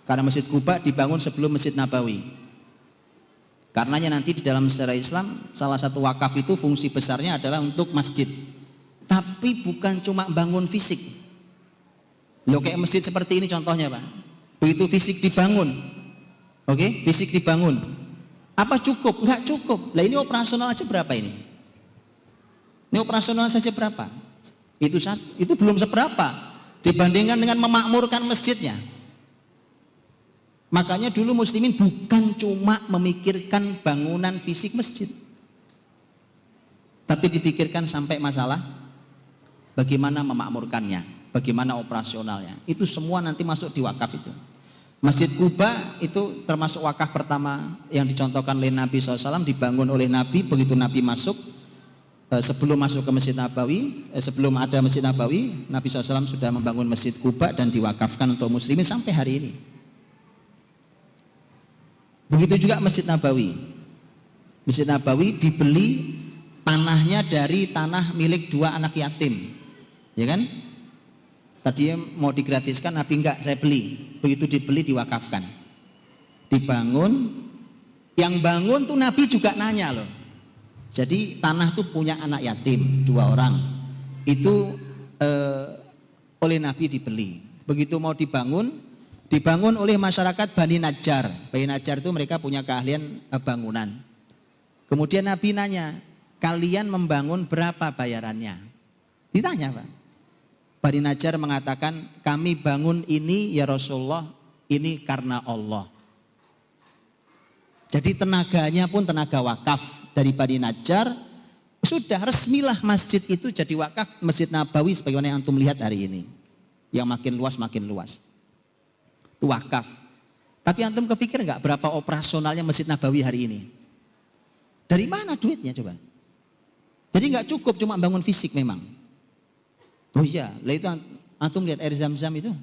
karena Masjid Kuba dibangun sebelum Masjid Nabawi. Karenanya nanti di dalam sejarah Islam salah satu wakaf itu fungsi besarnya adalah untuk masjid tapi bukan cuma bangun fisik. Lo kayak masjid seperti ini contohnya Pak. Begitu fisik dibangun, oke, okay? fisik dibangun. Apa cukup? Enggak cukup. Lah ini operasional aja berapa ini? Ini operasional saja berapa? Itu itu belum seberapa dibandingkan dengan memakmurkan masjidnya. Makanya dulu muslimin bukan cuma memikirkan bangunan fisik masjid. Tapi difikirkan sampai masalah bagaimana memakmurkannya, bagaimana operasionalnya. Itu semua nanti masuk di wakaf itu. Masjid Kuba itu termasuk wakaf pertama yang dicontohkan oleh Nabi SAW dibangun oleh Nabi begitu Nabi masuk eh, sebelum masuk ke Masjid Nabawi eh, sebelum ada Masjid Nabawi Nabi SAW sudah membangun Masjid Kuba dan diwakafkan untuk muslimin sampai hari ini begitu juga Masjid Nabawi Masjid Nabawi dibeli tanahnya dari tanah milik dua anak yatim ya kan Tadi mau digratiskan, Nabi enggak, saya beli. Begitu dibeli diwakafkan. Dibangun, yang bangun tuh Nabi juga nanya loh. Jadi tanah tuh punya anak yatim dua orang. Itu eh, oleh Nabi dibeli. Begitu mau dibangun, dibangun oleh masyarakat Bani Najjar. Bani Najjar itu mereka punya keahlian eh, bangunan. Kemudian Nabi nanya, kalian membangun berapa bayarannya? Ditanya Pak. Bani Najjar mengatakan, kami bangun ini ya Rasulullah, ini karena Allah. Jadi tenaganya pun tenaga wakaf dari Bani Najjar. Sudah resmilah masjid itu jadi wakaf Masjid Nabawi sebagaimana yang antum lihat hari ini. Yang makin luas makin luas. Wakaf. Tapi antum kepikir nggak berapa operasionalnya Masjid Nabawi hari ini? Dari mana duitnya coba? Jadi nggak cukup cuma bangun fisik memang. Oh iya, lah itu antum lihat air zam-zam itu.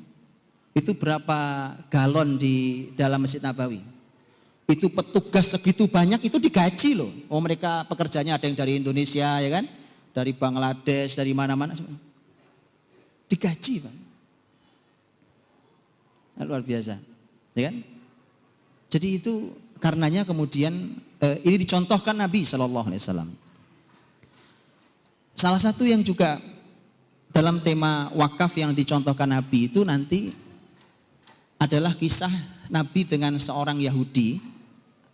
Itu berapa galon di dalam Masjid Nabawi? Itu petugas segitu banyak itu digaji loh. Oh mereka pekerjanya ada yang dari Indonesia ya kan? Dari Bangladesh, dari mana-mana. Digaji Pak. Luar biasa. Ya kan? Jadi itu karenanya kemudian eh, ini dicontohkan Nabi Shallallahu Alaihi Wasallam. Salah satu yang juga dalam tema wakaf yang dicontohkan Nabi itu nanti adalah kisah Nabi dengan seorang Yahudi.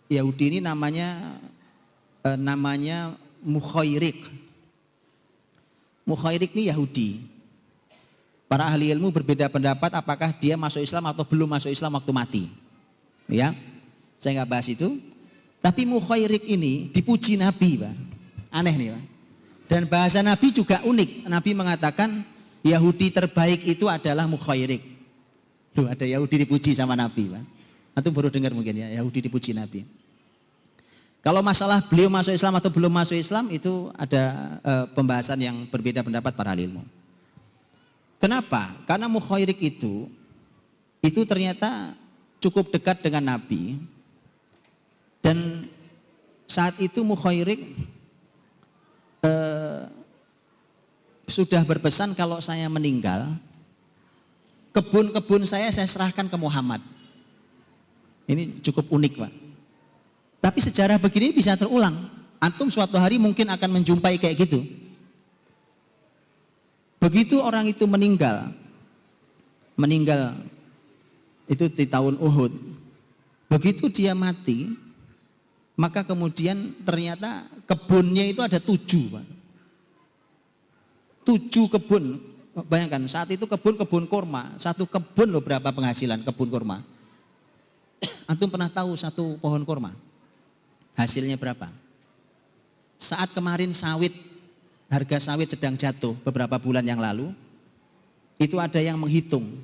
Yahudi ini namanya eh, namanya Mukhairik. Mukhairik ini Yahudi. Para ahli ilmu berbeda pendapat apakah dia masuk Islam atau belum masuk Islam waktu mati. Ya, saya nggak bahas itu. Tapi Mukhairik ini dipuji Nabi, Pak. Aneh nih, Pak. Dan bahasa Nabi juga unik. Nabi mengatakan Yahudi terbaik itu adalah mukhairik. Loh, ada Yahudi dipuji sama Nabi. Pak. Baru dengar mungkin ya, Yahudi dipuji Nabi. Kalau masalah beliau masuk Islam atau belum masuk Islam itu ada e, pembahasan yang berbeda pendapat para ilmu. Kenapa? Karena mukhairik itu itu ternyata cukup dekat dengan Nabi dan saat itu mukhairik eh, sudah berpesan kalau saya meninggal, kebun-kebun saya saya serahkan ke Muhammad. Ini cukup unik Pak. Tapi sejarah begini bisa terulang. Antum suatu hari mungkin akan menjumpai kayak gitu. Begitu orang itu meninggal, meninggal itu di tahun Uhud. Begitu dia mati, maka kemudian ternyata kebunnya itu ada tujuh. Tujuh kebun. Bayangkan saat itu kebun-kebun kurma. Satu kebun loh berapa penghasilan kebun kurma. Antum pernah tahu satu pohon kurma? Hasilnya berapa? Saat kemarin sawit, harga sawit sedang jatuh beberapa bulan yang lalu, itu ada yang menghitung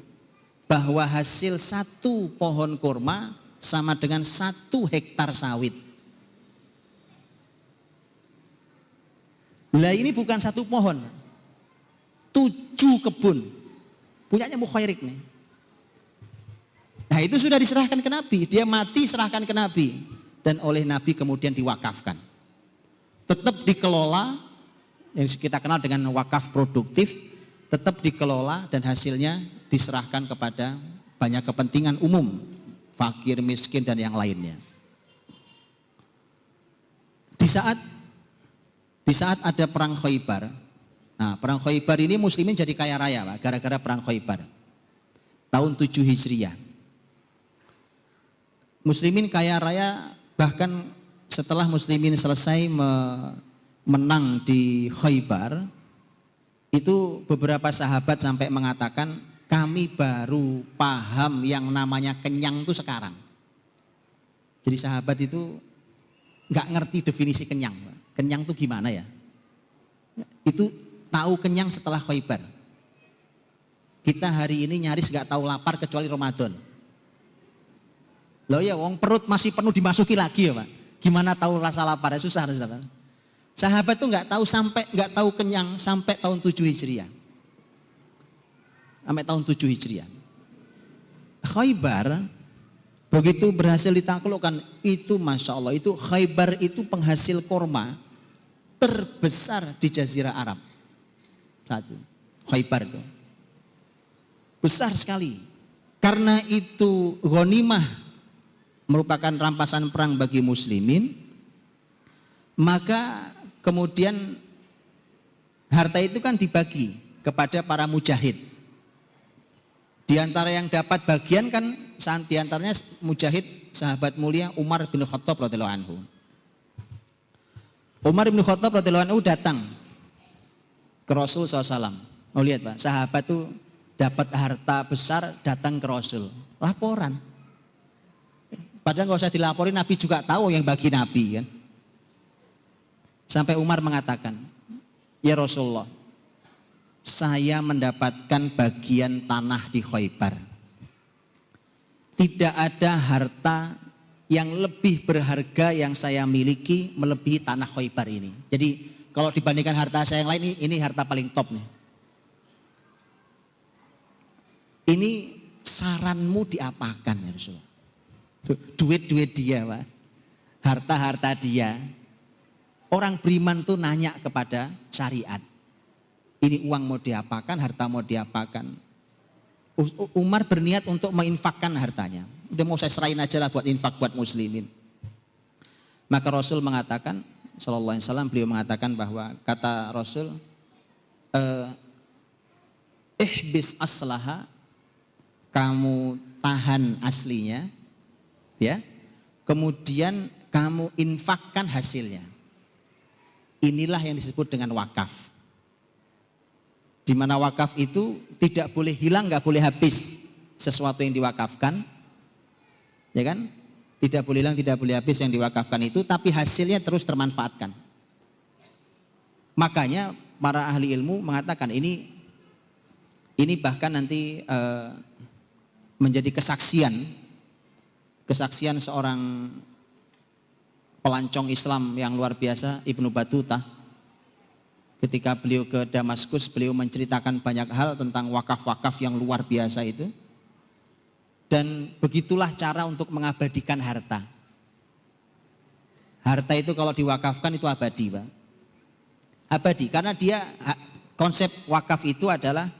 bahwa hasil satu pohon kurma sama dengan satu hektar sawit. Lah ini bukan satu pohon. Tujuh kebun. Punyanya Mukhairik nih. Nah itu sudah diserahkan ke Nabi. Dia mati serahkan ke Nabi. Dan oleh Nabi kemudian diwakafkan. Tetap dikelola. Yang kita kenal dengan wakaf produktif. Tetap dikelola dan hasilnya diserahkan kepada banyak kepentingan umum. Fakir, miskin dan yang lainnya. Di saat di saat ada perang Khaybar, nah perang Khaybar ini muslimin jadi kaya raya Pak, gara-gara perang Khaybar. Tahun 7 Hijriah. Muslimin kaya raya bahkan setelah muslimin selesai menang di Khaybar, itu beberapa sahabat sampai mengatakan kami baru paham yang namanya kenyang itu sekarang. Jadi sahabat itu nggak ngerti definisi kenyang. Kenyang tuh gimana ya? Itu tahu kenyang setelah Khaybar. Kita hari ini nyaris nggak tahu lapar kecuali Ramadan. Loh ya, wong perut masih penuh dimasuki lagi ya Pak. Gimana tahu rasa lapar? Susah harus dapat. Sahabat tuh nggak tahu sampai nggak tahu kenyang sampai tahun 7 Hijriah. Sampai tahun 7 Hijriah. Khaybar begitu berhasil ditaklukkan itu Masya Allah itu Khaybar itu penghasil korma terbesar di Jazirah Arab. Satu. Khaybar itu. Besar sekali. Karena itu ghanimah merupakan rampasan perang bagi muslimin, maka kemudian harta itu kan dibagi kepada para mujahid. Di antara yang dapat bagian kan di antaranya mujahid sahabat mulia Umar bin Khattab radhiyallahu anhu. Umar bin Khattab radhiyallahu anhu datang ke Rasul SAW. Mau lihat Pak, sahabat tuh dapat harta besar datang ke Rasul. Laporan. Padahal nggak usah dilaporin, Nabi juga tahu yang bagi Nabi kan. Sampai Umar mengatakan, ya Rasulullah, saya mendapatkan bagian tanah di Khaybar. Tidak ada harta yang lebih berharga yang saya miliki melebihi tanah Khaybar ini. Jadi kalau dibandingkan harta saya yang lain ini, ini harta paling top nih. Ini saranmu diapakan ya Rasulullah? Duit-duit dia Pak. Harta-harta dia. Orang beriman tuh nanya kepada syariat. Ini uang mau diapakan, harta mau diapakan. Umar berniat untuk menginfakkan hartanya. Udah mau saya serahin aja lah buat infak buat muslimin. Maka Rasul mengatakan, Sallallahu Alaihi Wasallam beliau mengatakan bahwa kata Rasul, eh, ihbis aslaha kamu tahan aslinya, ya. Kemudian kamu infakkan hasilnya. Inilah yang disebut dengan wakaf. Di mana wakaf itu tidak boleh hilang, nggak boleh habis sesuatu yang diwakafkan, ya kan? Tidak boleh hilang, tidak boleh habis yang diwakafkan itu, tapi hasilnya terus termanfaatkan. Makanya para ahli ilmu mengatakan ini, ini bahkan nanti uh, menjadi kesaksian kesaksian seorang pelancong Islam yang luar biasa Ibnu Batuta ketika beliau ke Damaskus beliau menceritakan banyak hal tentang wakaf-wakaf yang luar biasa itu. Dan begitulah cara untuk mengabadikan harta. Harta itu kalau diwakafkan itu abadi Pak. Abadi karena dia konsep wakaf itu adalah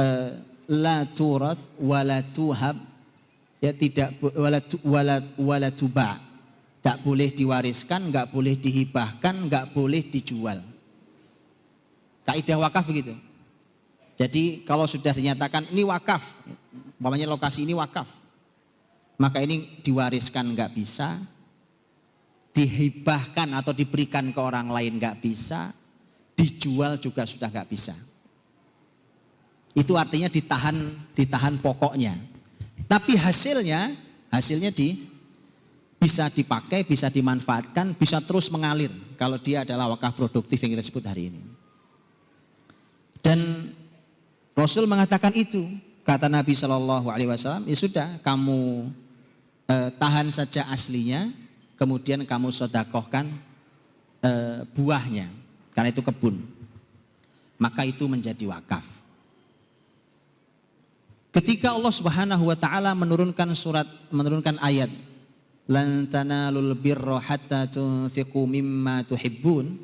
eh, la turas wala tuhab ya tidak wala wala wala tuba tak boleh diwariskan nggak boleh dihibahkan nggak boleh dijual. Kaidah wakaf begitu. Jadi kalau sudah dinyatakan ini wakaf. Umpamanya lokasi ini wakaf. Maka ini diwariskan nggak bisa dihibahkan atau diberikan ke orang lain nggak bisa dijual juga sudah nggak bisa. Itu artinya ditahan ditahan pokoknya. Tapi hasilnya hasilnya di bisa dipakai, bisa dimanfaatkan, bisa terus mengalir kalau dia adalah wakaf produktif yang kita sebut hari ini. Dan Rasul mengatakan itu, kata Nabi Shallallahu Alaihi Wasallam, ya sudah kamu eh, tahan saja aslinya, kemudian kamu sodakohkan eh, buahnya, karena itu kebun. Maka itu menjadi wakaf. Ketika Allah Subhanahu wa taala menurunkan surat menurunkan ayat lan tanalul birra hatta tunfiqu mimma tuhibbun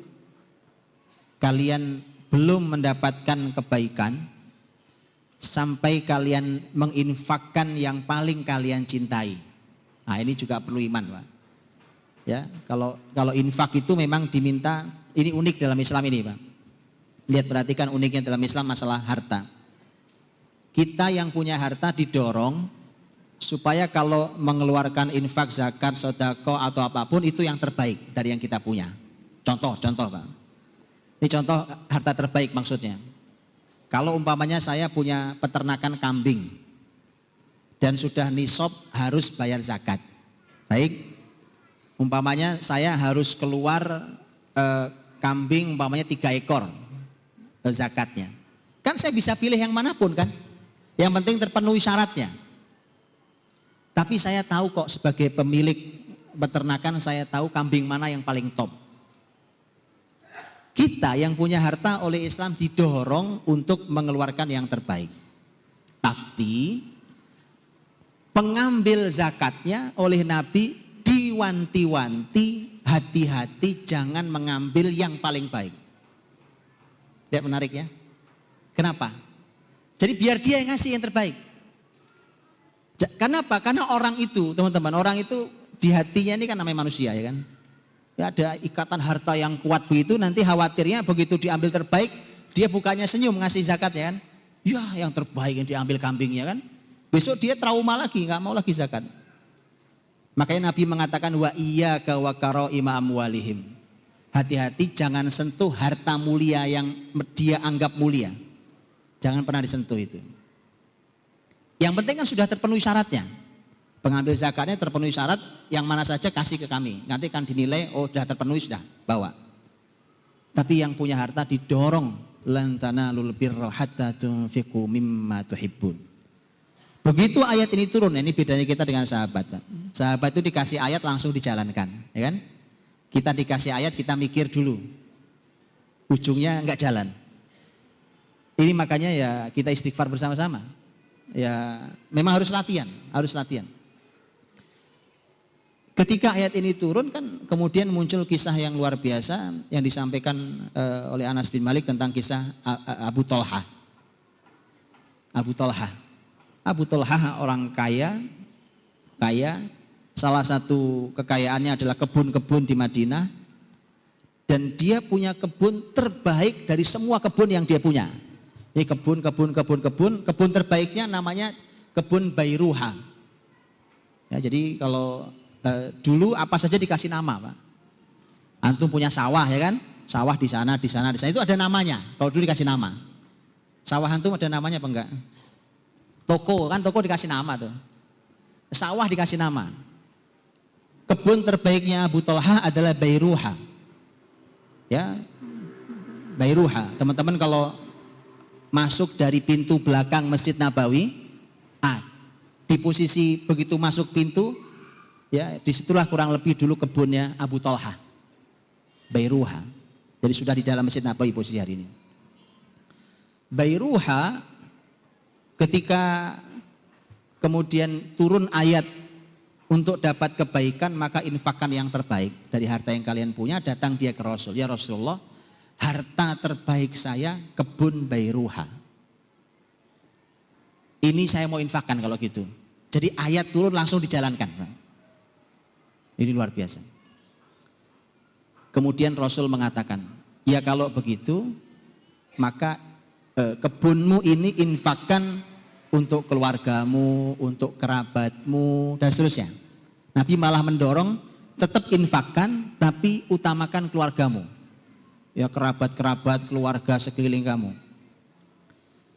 kalian belum mendapatkan kebaikan sampai kalian menginfakkan yang paling kalian cintai. Nah, ini juga perlu iman, Pak. Ya, kalau kalau infak itu memang diminta ini unik dalam Islam ini, Pak. Lihat perhatikan uniknya dalam Islam masalah harta kita yang punya harta didorong supaya kalau mengeluarkan infak, zakat, sodako atau apa pun itu yang terbaik dari yang kita punya. Contoh, contoh Pak. Ini contoh harta terbaik maksudnya. Kalau umpamanya saya punya peternakan kambing dan sudah nisab harus bayar zakat. Baik, umpamanya saya harus keluar eh, kambing umpamanya tiga ekor eh, zakatnya. Kan saya bisa pilih yang mana pun kan. Yang penting terpenuhi syaratnya. Tapi saya tahu kok sebagai pemilik peternakan saya tahu kambing mana yang paling top. Kita yang punya harta oleh Islam didorong untuk mengeluarkan yang terbaik. Tapi pengambil zakatnya oleh Nabi diwanti-wanti hati-hati jangan mengambil yang paling baik. Tidak menarik ya? Kenapa? Jadi biar dia yang ngasih yang terbaik. Kenapa? Karena orang itu, teman-teman, orang itu di hatinya ini kan namanya manusia ya kan. Ya ada ikatan harta yang kuat begitu, nanti khawatirnya begitu diambil terbaik, dia bukannya senyum ngasih zakat ya kan. Ya yang terbaik yang diambil kambingnya kan. Besok dia trauma lagi, nggak mau lagi zakat. Makanya Nabi mengatakan wa iya wa ima amwalihim. Hati-hati jangan sentuh harta mulia yang dia anggap mulia. Jangan pernah disentuh itu. Yang penting kan sudah terpenuhi syaratnya. Pengambil zakatnya terpenuhi syarat, yang mana saja kasih ke kami. Nanti kan dinilai, oh sudah terpenuhi, sudah, bawa. Tapi yang punya harta didorong lantana tanalul birra hatta tunfiqu mimma tuhibbun. Begitu ayat ini turun, ini bedanya kita dengan sahabat. Sahabat itu dikasih ayat langsung dijalankan, ya kan? Kita dikasih ayat, kita mikir dulu. Ujungnya enggak jalan. Ini makanya ya kita istighfar bersama-sama. Ya memang harus latihan, harus latihan. Ketika ayat ini turun kan kemudian muncul kisah yang luar biasa yang disampaikan uh, oleh Anas bin Malik tentang kisah Abu Tolha. Abu Tolha. Abu Tolha orang kaya, kaya. Salah satu kekayaannya adalah kebun-kebun di Madinah. Dan dia punya kebun terbaik dari semua kebun yang dia punya. Ini kebun, kebun, kebun, kebun. Kebun terbaiknya namanya kebun Bairuha. Ya, jadi kalau eh, dulu apa saja dikasih nama, Pak. Antum punya sawah ya kan? Sawah di sana, di sana, di sana itu ada namanya. Kalau dulu dikasih nama. Sawah antum ada namanya apa enggak? Toko kan toko dikasih nama tuh. Sawah dikasih nama. Kebun terbaiknya Abu Talha adalah Bairuha. Ya. Bairuha. Teman-teman kalau masuk dari pintu belakang Masjid Nabawi, ah, di posisi begitu masuk pintu Ya, di situlah kurang lebih dulu kebunnya Abu Talha, Bairuha. Jadi sudah di dalam Masjid Nabawi posisi hari ini. Bairuha ketika kemudian turun ayat untuk dapat kebaikan maka infakkan yang terbaik dari harta yang kalian punya datang dia ke Rasul ya Rasulullah harta terbaik saya kebun Bairuha ini saya mau infakkan kalau gitu jadi ayat turun langsung dijalankan ini luar biasa. Kemudian Rasul mengatakan, ya kalau begitu maka eh, kebunmu ini infakkan untuk keluargamu, untuk kerabatmu dan seterusnya. Nabi malah mendorong tetap infakkan tapi utamakan keluargamu. Ya kerabat-kerabat, keluarga sekeliling kamu.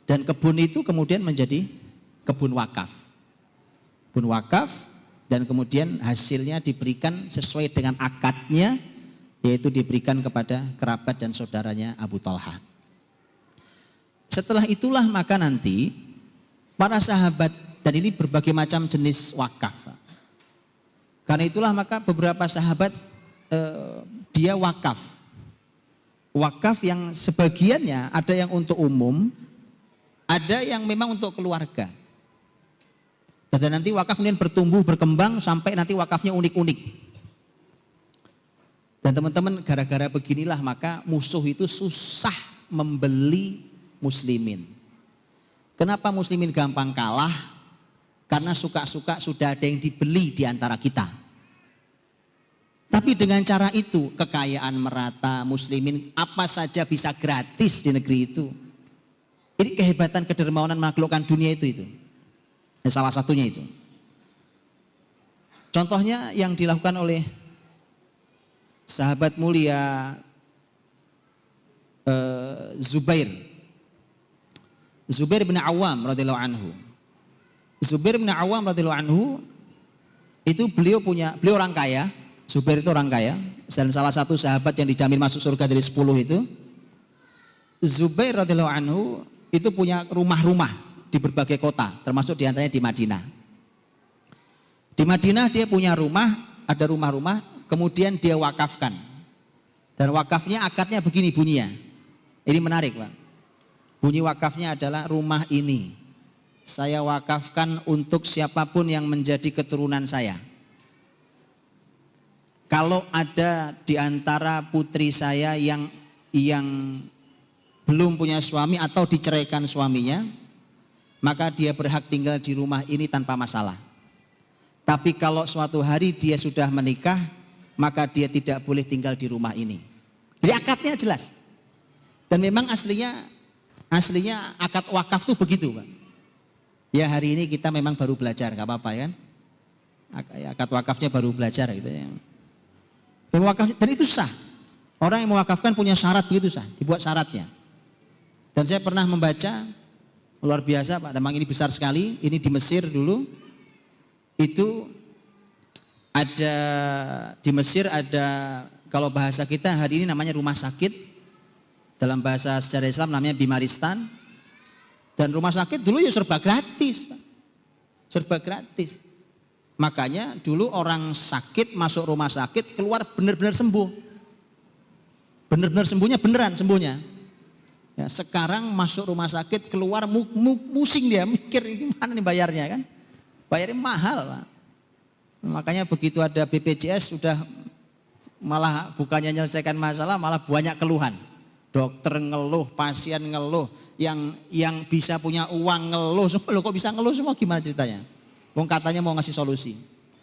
Dan kebun itu kemudian menjadi kebun wakaf. Kebun wakaf dan kemudian hasilnya diberikan sesuai dengan akadnya yaitu diberikan kepada kerabat dan saudaranya Abu Talha. Setelah itulah maka nanti para sahabat dan ini berbagai macam jenis wakaf. Karena itulah maka beberapa sahabat eh, dia wakaf. Wakaf yang sebagiannya ada yang untuk umum, ada yang memang untuk keluarga. Dan nanti wakaf kemudian bertumbuh, berkembang sampai nanti wakafnya unik-unik. Dan teman-teman gara-gara beginilah maka musuh itu susah membeli muslimin. Kenapa muslimin gampang kalah? Karena suka-suka sudah ada yang dibeli di antara kita. Tapi dengan cara itu kekayaan merata muslimin apa saja bisa gratis di negeri itu. Ini kehebatan kedermawanan menaklukkan dunia itu itu. Ya, salah satunya itu. Contohnya yang dilakukan oleh sahabat mulia uh, Zubair. Zubair bin Awam radhiyallahu anhu. Zubair bin Awam radhiyallahu anhu itu beliau punya beliau orang kaya. Zubair itu orang kaya dan salah satu sahabat yang dijamin masuk surga dari 10 itu. Zubair radhiyallahu anhu itu punya rumah-rumah di berbagai kota, termasuk di antaranya di Madinah. Di Madinah dia punya rumah, ada rumah-rumah, kemudian dia wakafkan. Dan wakafnya akadnya begini bunyinya. Ini menarik Pak. Bunyi wakafnya adalah rumah ini. Saya wakafkan untuk siapa pun yang menjadi keturunan saya. Kalau ada di antara putri saya yang yang belum punya suami atau diceraikan suaminya, maka dia berhak tinggal di rumah ini tanpa masalah. Tapi kalau suatu hari dia sudah menikah, maka dia tidak boleh tinggal di rumah ini. Jadi akadnya jelas. Dan memang aslinya aslinya akad wakaf tuh begitu, Pak. Ya hari ini kita memang baru belajar, nggak apa-apa ya kan? Akad wakafnya baru belajar gitu ya. Dan, wakaf, dan itu sah. Orang yang mewakafkan punya syarat begitu sah, dibuat syaratnya. Dan saya pernah membaca luar biasa Pak, memang ini besar sekali. Ini di Mesir dulu itu ada di Mesir ada kalau bahasa kita hari ini namanya rumah sakit dalam bahasa sejarah Islam namanya Bimaristan dan rumah sakit dulu ya serba gratis serba gratis makanya dulu orang sakit masuk rumah sakit keluar benar-benar sembuh benar-benar sembuhnya beneran sembuhnya ya, sekarang masuk rumah sakit keluar mu, mu, musing dia mikir gimana nih bayarnya kan bayarnya mahal Pak. Makanya begitu ada BPJS sudah malah bukannya menyelesaikan masalah malah banyak keluhan. Dokter ngeluh, pasien ngeluh, yang yang bisa punya uang ngeluh semua. Kok bisa ngeluh semua gimana ceritanya? Wong katanya mau ngasih solusi.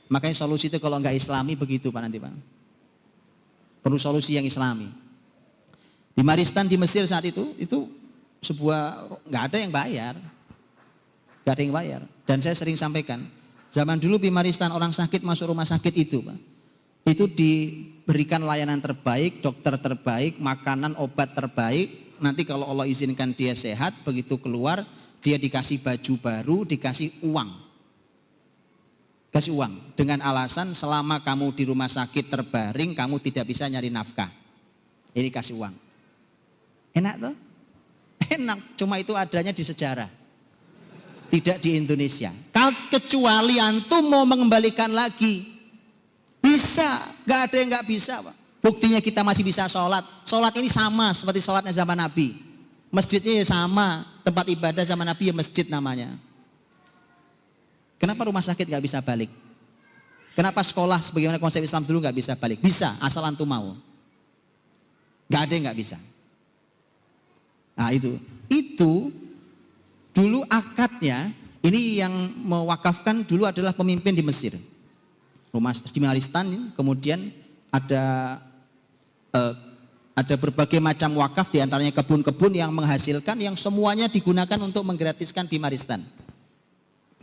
Makanya solusi itu kalau nggak islami begitu Pak nanti Pak. Perlu solusi yang islami. Di Maristan di Mesir saat itu itu sebuah nggak ada yang bayar, Gak ada yang bayar. Dan saya sering sampaikan, zaman dulu Bimaristan orang sakit masuk rumah sakit itu, Pak. Itu diberikan layanan terbaik, dokter terbaik, makanan, obat terbaik. Nanti kalau Allah izinkan dia sehat, begitu keluar, dia dikasih baju baru, dikasih uang. Kasih uang. Dengan alasan selama kamu di rumah sakit terbaring, kamu tidak bisa nyari nafkah. Ini kasih uang. Enak tuh? Enak, cuma itu adanya di sejarah tidak di Indonesia. Kecuali antum mau mengembalikan lagi. Bisa, nggak ada yang nggak bisa. Pak. Buktinya kita masih bisa sholat. Sholat ini sama seperti sholatnya zaman Nabi. Masjidnya ya sama, tempat ibadah zaman Nabi ya masjid namanya. Kenapa rumah sakit nggak bisa balik? Kenapa sekolah sebagaimana konsep Islam dulu nggak bisa balik? Bisa, asal antum mau. Nggak ada nggak bisa. Nah itu, itu Dulu akadnya ini yang mewakafkan dulu adalah pemimpin di Mesir. Rumah di Maristan kemudian ada eh, ada berbagai macam wakaf di antaranya kebun-kebun yang menghasilkan yang semuanya digunakan untuk menggratiskan Bimaristan.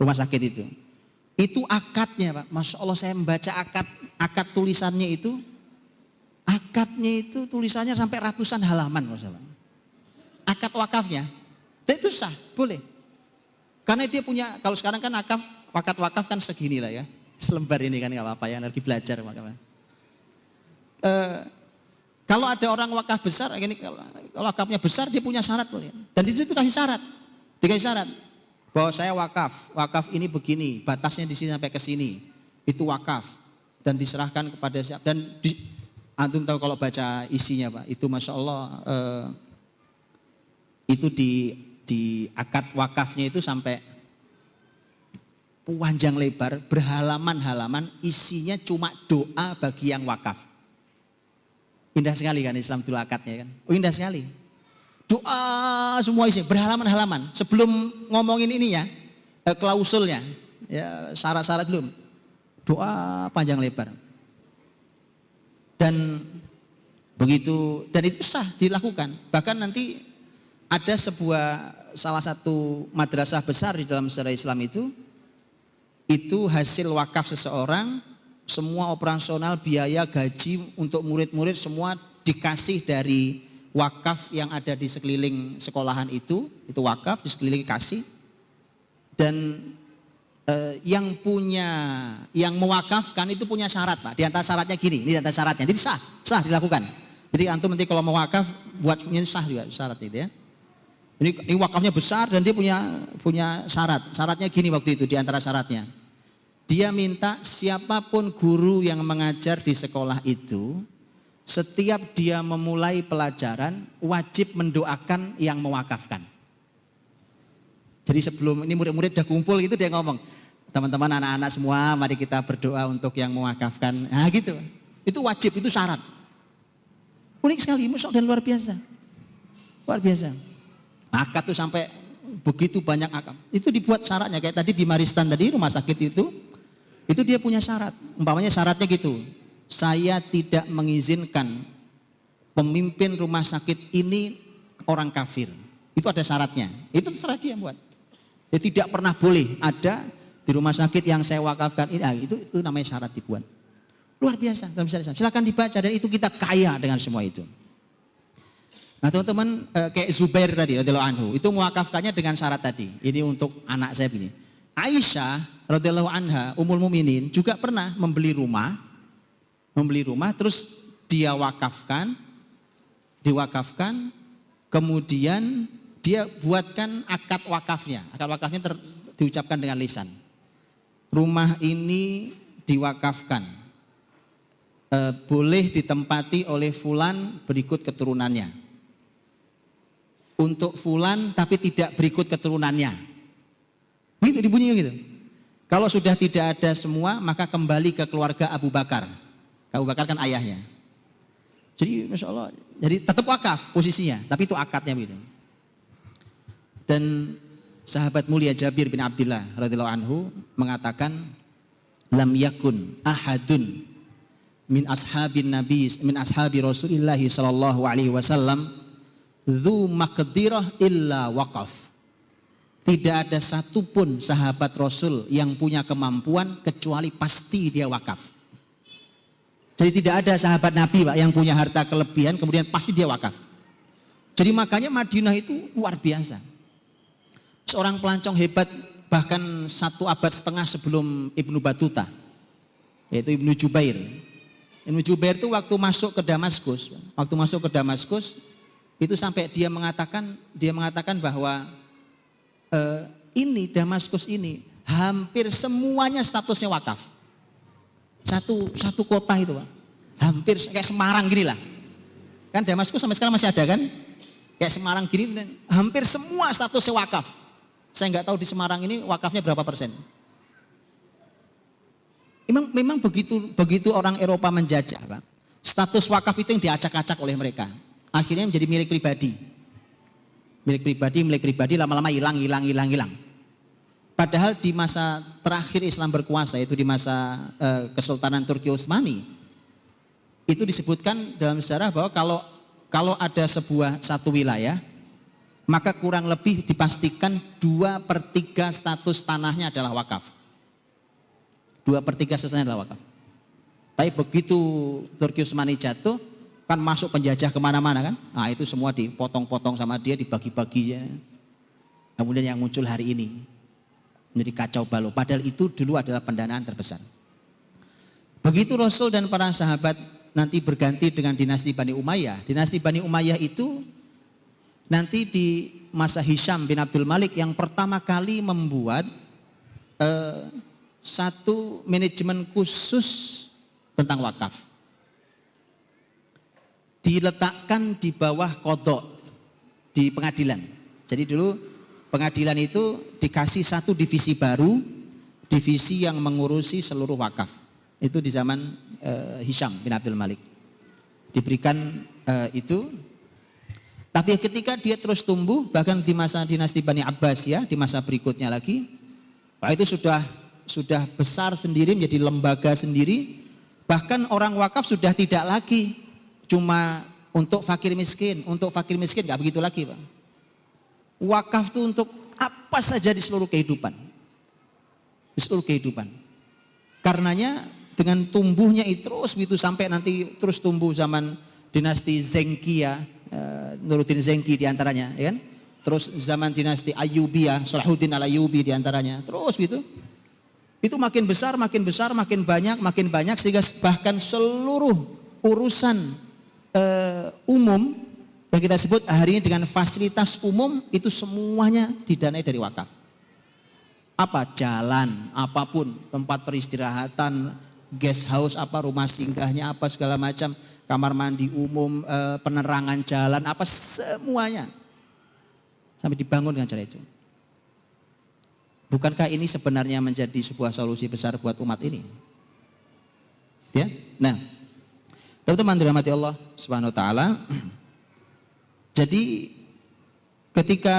Rumah sakit itu. Itu akadnya Pak. Masya Allah saya membaca akad akad tulisannya itu. Akadnya itu tulisannya sampai ratusan halaman. Masya Allah. Akad wakafnya. Dan itu sah, boleh. Karena dia punya, kalau sekarang kan wakaf, wakat wakaf kan segini lah ya. Selembar ini kan nggak apa-apa ya, lagi belajar makanya. Uh, kalau ada orang wakaf besar, ini kalau, kalau wakafnya besar dia punya syarat boleh. Dan di situ kasih syarat, dikasih syarat bahwa saya wakaf, wakaf ini begini, batasnya di sini sampai ke sini, itu wakaf dan diserahkan kepada siapa dan di, antum tahu kalau baca isinya pak, itu masya Allah uh, itu di di akad wakafnya itu sampai panjang lebar, berhalaman-halaman, isinya cuma doa bagi yang wakaf. Indah sekali kan Islam dulu akadnya kan. Oh indah sekali. Doa semua isi, berhalaman-halaman. Sebelum ngomongin ini ya, eh, klausulnya, ya syarat-syarat belum. Doa panjang lebar. Dan begitu, dan itu sah dilakukan. Bahkan nanti ada sebuah salah satu madrasah besar di dalam sejarah Islam itu itu hasil wakaf seseorang semua operasional biaya gaji untuk murid-murid semua dikasih dari wakaf yang ada di sekeliling sekolahan itu itu wakaf di sekeliling kasih. Dan eh, yang punya yang mewakafkan itu punya syarat pak. Di antara syaratnya gini ini di antara syaratnya. Jadi sah sah dilakukan. Jadi antum nanti kalau mau wakaf buat punya sah juga syarat itu ya. Ini, ini wakafnya besar dan dia punya punya syarat. Syaratnya gini waktu itu di antara syaratnya. dia minta siapa pun guru yang mengajar di sekolah itu, setiap dia memulai pelajaran wajib mendoakan yang mewakafkan. Jadi sebelum ini murid-murid udah kumpul itu dia ngomong, teman-teman anak-anak semua mari kita berdoa untuk yang mewakafkan. Nah gitu. Itu wajib, itu syarat. Unik sekali, musuh dan luar biasa. Luar biasa. Maka tuh sampai begitu banyak akam. Itu dibuat syaratnya kayak tadi di Maristan tadi rumah sakit itu itu dia punya syarat. Umpamanya syaratnya gitu. Saya tidak mengizinkan pemimpin rumah sakit ini orang kafir. Itu ada syaratnya. Itu terserah dia buat. Dia tidak pernah boleh ada di rumah sakit yang saya wakafkan ini. Ah, itu itu namanya syarat dibuat. Luar biasa dalam Silakan dibaca dan itu kita kaya dengan semua itu. Nah teman-teman eh, kayak Zubair tadi radhiyallahu anhu itu mewakafkannya dengan syarat tadi. Ini untuk anak saya begini. Aisyah radhiyallahu anha umul muminin juga pernah membeli rumah, membeli rumah terus dia wakafkan, diwakafkan, kemudian dia buatkan akad wakafnya. Akad wakafnya ter, diucapkan dengan lisan. Rumah ini diwakafkan, e, boleh ditempati oleh fulan berikut keturunannya untuk fulan tapi tidak berikut keturunannya. Begitu dibunyikan gitu. Kalau sudah tidak ada semua maka kembali ke keluarga Abu Bakar. Abu Bakar kan ayahnya. Jadi Masya Allah, jadi tetap wakaf posisinya, tapi itu akadnya gitu. Dan sahabat mulia Jabir bin Abdullah radhiyallahu anhu mengatakan lam yakun ahadun min ashabin nabi min ashabi Rasulillah sallallahu alaihi wasallam Zu makdirah illa wakaf. Tidak ada satupun sahabat Rasul yang punya kemampuan kecuali pasti dia wakaf. Jadi tidak ada sahabat Nabi Pak yang punya harta kelebihan kemudian pasti dia wakaf. Jadi makanya Madinah itu luar biasa. Seorang pelancong hebat bahkan satu abad setengah sebelum Ibnu Batuta yaitu Ibnu Jubair. Ibnu Jubair itu waktu masuk ke Damaskus, waktu masuk ke Damaskus itu sampai dia mengatakan dia mengatakan bahwa e, ini Damaskus ini hampir semuanya statusnya wakaf. Satu satu kota itu, Pak. Hampir kayak Semarang gini lah. Kan Damaskus sampai sekarang masih ada kan? Kayak Semarang gini hampir semua statusnya wakaf. Saya nggak tahu di Semarang ini wakafnya berapa persen. Memang, memang begitu begitu orang Eropa menjajah, Pak. Status wakaf itu yang diacak-acak oleh mereka akhirnya menjadi milik pribadi. Milik pribadi, milik pribadi lama-lama hilang, hilang, hilang, hilang. Padahal di masa terakhir Islam berkuasa itu di masa uh, Kesultanan Turki Utsmani itu disebutkan dalam sejarah bahwa kalau kalau ada sebuah satu wilayah maka kurang lebih dipastikan dua per tiga status tanahnya adalah wakaf. Dua per tiga statusnya adalah wakaf. Tapi begitu Turki Utsmani jatuh, kan masuk penjajah ke mana-mana kan nah itu semua dipotong-potong sama dia dibagi-bagi ya. kemudian yang muncul hari ini menjadi kacau balau. Padahal itu dulu adalah pendanaan terbesar. Begitu Rasul dan para sahabat nanti berganti dengan dinasti Bani Umayyah. Dinasti Bani Umayyah itu nanti di masa Hisham bin Abdul Malik yang pertama kali membuat eh, satu manajemen khusus tentang wakaf. Diletakkan di bawah kodok di pengadilan. Jadi dulu pengadilan itu dikasih satu divisi baru, divisi yang mengurusi seluruh wakaf. Itu di zaman uh, Hisham bin Abdul Malik. Diberikan uh, itu. Tapi ketika dia terus tumbuh, bahkan di masa dinasti Bani Abbas ya, di masa berikutnya lagi, Pak itu sudah sudah besar sendiri menjadi lembaga sendiri. Bahkan orang wakaf sudah tidak lagi cuma untuk fakir miskin, untuk fakir miskin nggak begitu lagi Pak. Wakaf itu untuk apa saja di seluruh kehidupan. Di seluruh kehidupan. Karenanya dengan tumbuhnya itu terus begitu sampai nanti terus tumbuh zaman dinasti Zengkia, uh, Nuruddin Zengki di antaranya, ya kan? Terus zaman dinasti Ayyubiyah, Salahuddin al-Ayyubi di antaranya, terus gitu. Itu makin besar, makin besar, makin banyak, makin banyak sehingga bahkan seluruh urusan uh, umum yang kita sebut hari ini dengan fasilitas umum itu semuanya didanai dari wakaf. apa jalan, apa pun, tempat peristirahatan, guest house apa rumah singgahnya apa segala macam, kamar mandi umum, e, penerangan jalan apa semuanya sampai dibangun dengan cara itu. Bukankah ini sebenarnya menjadi sebuah solusi besar buat umat ini? Ya. Nah, teman-teman dirahmati Allah Subhanahu wa taala. Jadi ketika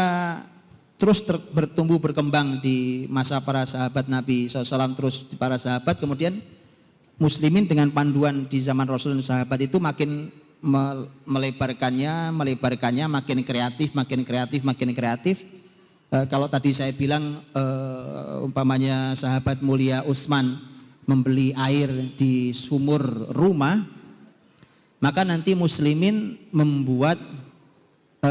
terus ter, bertumbuh berkembang di masa para sahabat Nabi SAW terus para sahabat kemudian muslimin dengan panduan di zaman Rasul dan sahabat itu makin melebarkannya melebarkannya makin kreatif makin kreatif makin kreatif. E, kalau tadi saya bilang e, umpamanya sahabat mulia Utsman membeli air di sumur rumah maka nanti muslimin membuat e,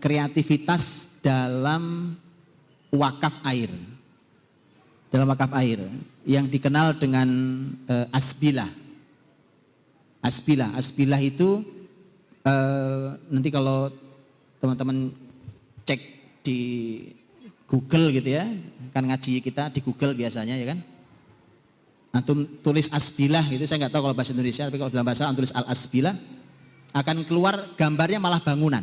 kreativitas dalam wakaf air. Dalam wakaf air yang dikenal dengan uh, asbilah. Asbilah, asbilah itu uh, nanti kalau teman-teman cek di Google gitu ya, kan ngaji kita di Google biasanya ya kan. Antum tulis asbilah gitu, saya nggak tahu kalau bahasa Indonesia, tapi kalau dalam bahasa antum tulis al asbilah akan keluar gambarnya malah bangunan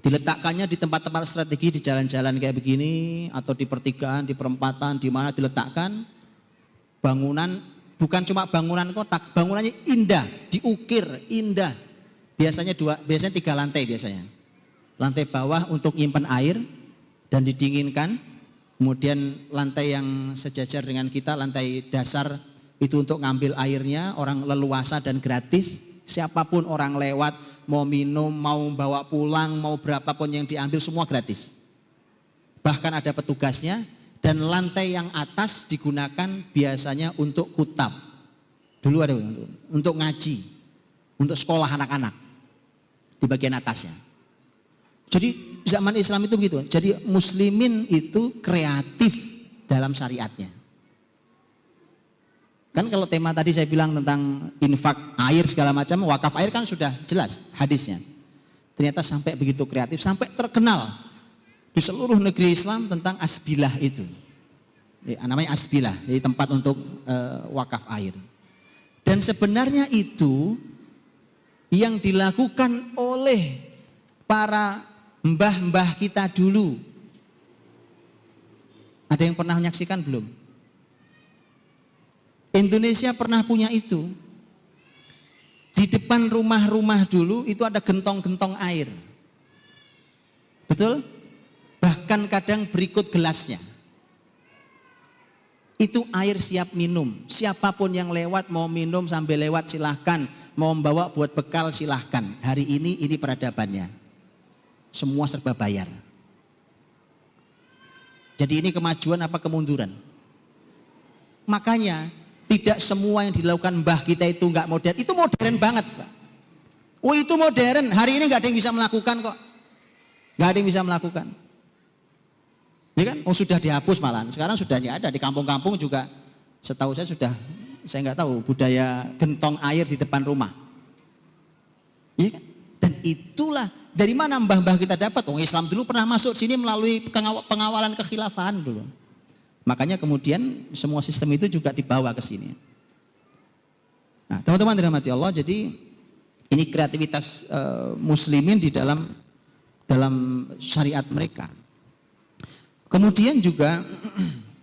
diletakkannya di tempat-tempat strategi di jalan-jalan kayak begini atau di pertigaan, di perempatan, di mana diletakkan bangunan bukan cuma bangunan kotak, bangunannya indah, diukir indah. Biasanya dua, biasanya tiga lantai biasanya. Lantai bawah untuk nyimpan air dan didinginkan. Kemudian lantai yang sejajar dengan kita, lantai dasar itu untuk ngambil airnya, orang leluasa dan gratis. Siapa pun orang lewat, mau minum, mau bawa pulang, mau berapapun yang diambil semua gratis. Bahkan ada petugasnya dan lantai yang atas digunakan biasanya untuk kutab. Dulu ada untuk ngaji, untuk sekolah anak-anak di bagian atasnya. Jadi zaman Islam itu begitu. Jadi muslimin itu kreatif dalam syariatnya. Kan kalau tema tadi saya bilang tentang infak air segala macam, wakaf air kan sudah jelas hadisnya. Ternyata sampai begitu kreatif, sampai terkenal di seluruh negeri Islam tentang asbilah itu. Ya, namanya asbilah, jadi tempat untuk uh, wakaf air. Dan sebenarnya itu yang dilakukan oleh para mbah-mbah kita dulu. Ada yang pernah menyaksikan belum? Indonesia pernah punya itu. Di depan rumah-rumah dulu itu ada gentong-gentong air. Betul? Bahkan kadang berikut gelasnya. Itu air siap minum. Siapa pun yang lewat mau minum sambil lewat silahkan. Mau membawa buat bekal silahkan. Hari ini ini peradabannya. Semua serba bayar. Jadi ini kemajuan apa kemunduran? Makanya tidak semua yang dilakukan mbah kita itu nggak modern. Itu modern banget, Pak. Oh itu modern. Hari ini nggak ada yang bisa melakukan kok. Nggak ada yang bisa melakukan. Ya kan? Oh sudah dihapus malah. Sekarang sudah ada di kampung-kampung juga. Setahu saya sudah, saya nggak tahu budaya gentong air di depan rumah. Ya kan? Dan itulah dari mana mbah-mbah kita dapat? Oh Islam dulu pernah masuk sini melalui pengawalan kekhilafahan dulu. Makanya kemudian semua sistem itu juga dibawa ke sini. Nah, teman-teman dirahmati Allah, jadi ini kreativitas uh, muslimin di dalam dalam syariat mereka. Kemudian juga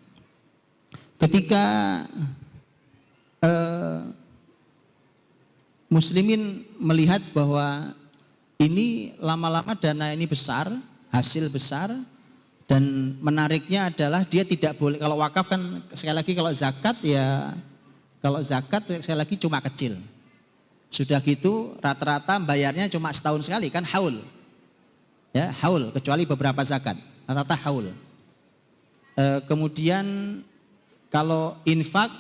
ketika uh, muslimin melihat bahwa ini lama-lama dana ini besar, hasil besar, dan menariknya adalah dia tidak boleh kalau wakaf kan sekali lagi kalau zakat ya kalau zakat sekali lagi cuma kecil. Sudah gitu rata-rata bayarnya cuma setahun sekali kan haul. Ya, haul kecuali beberapa zakat. Rata-rata haul. E, kemudian kalau infak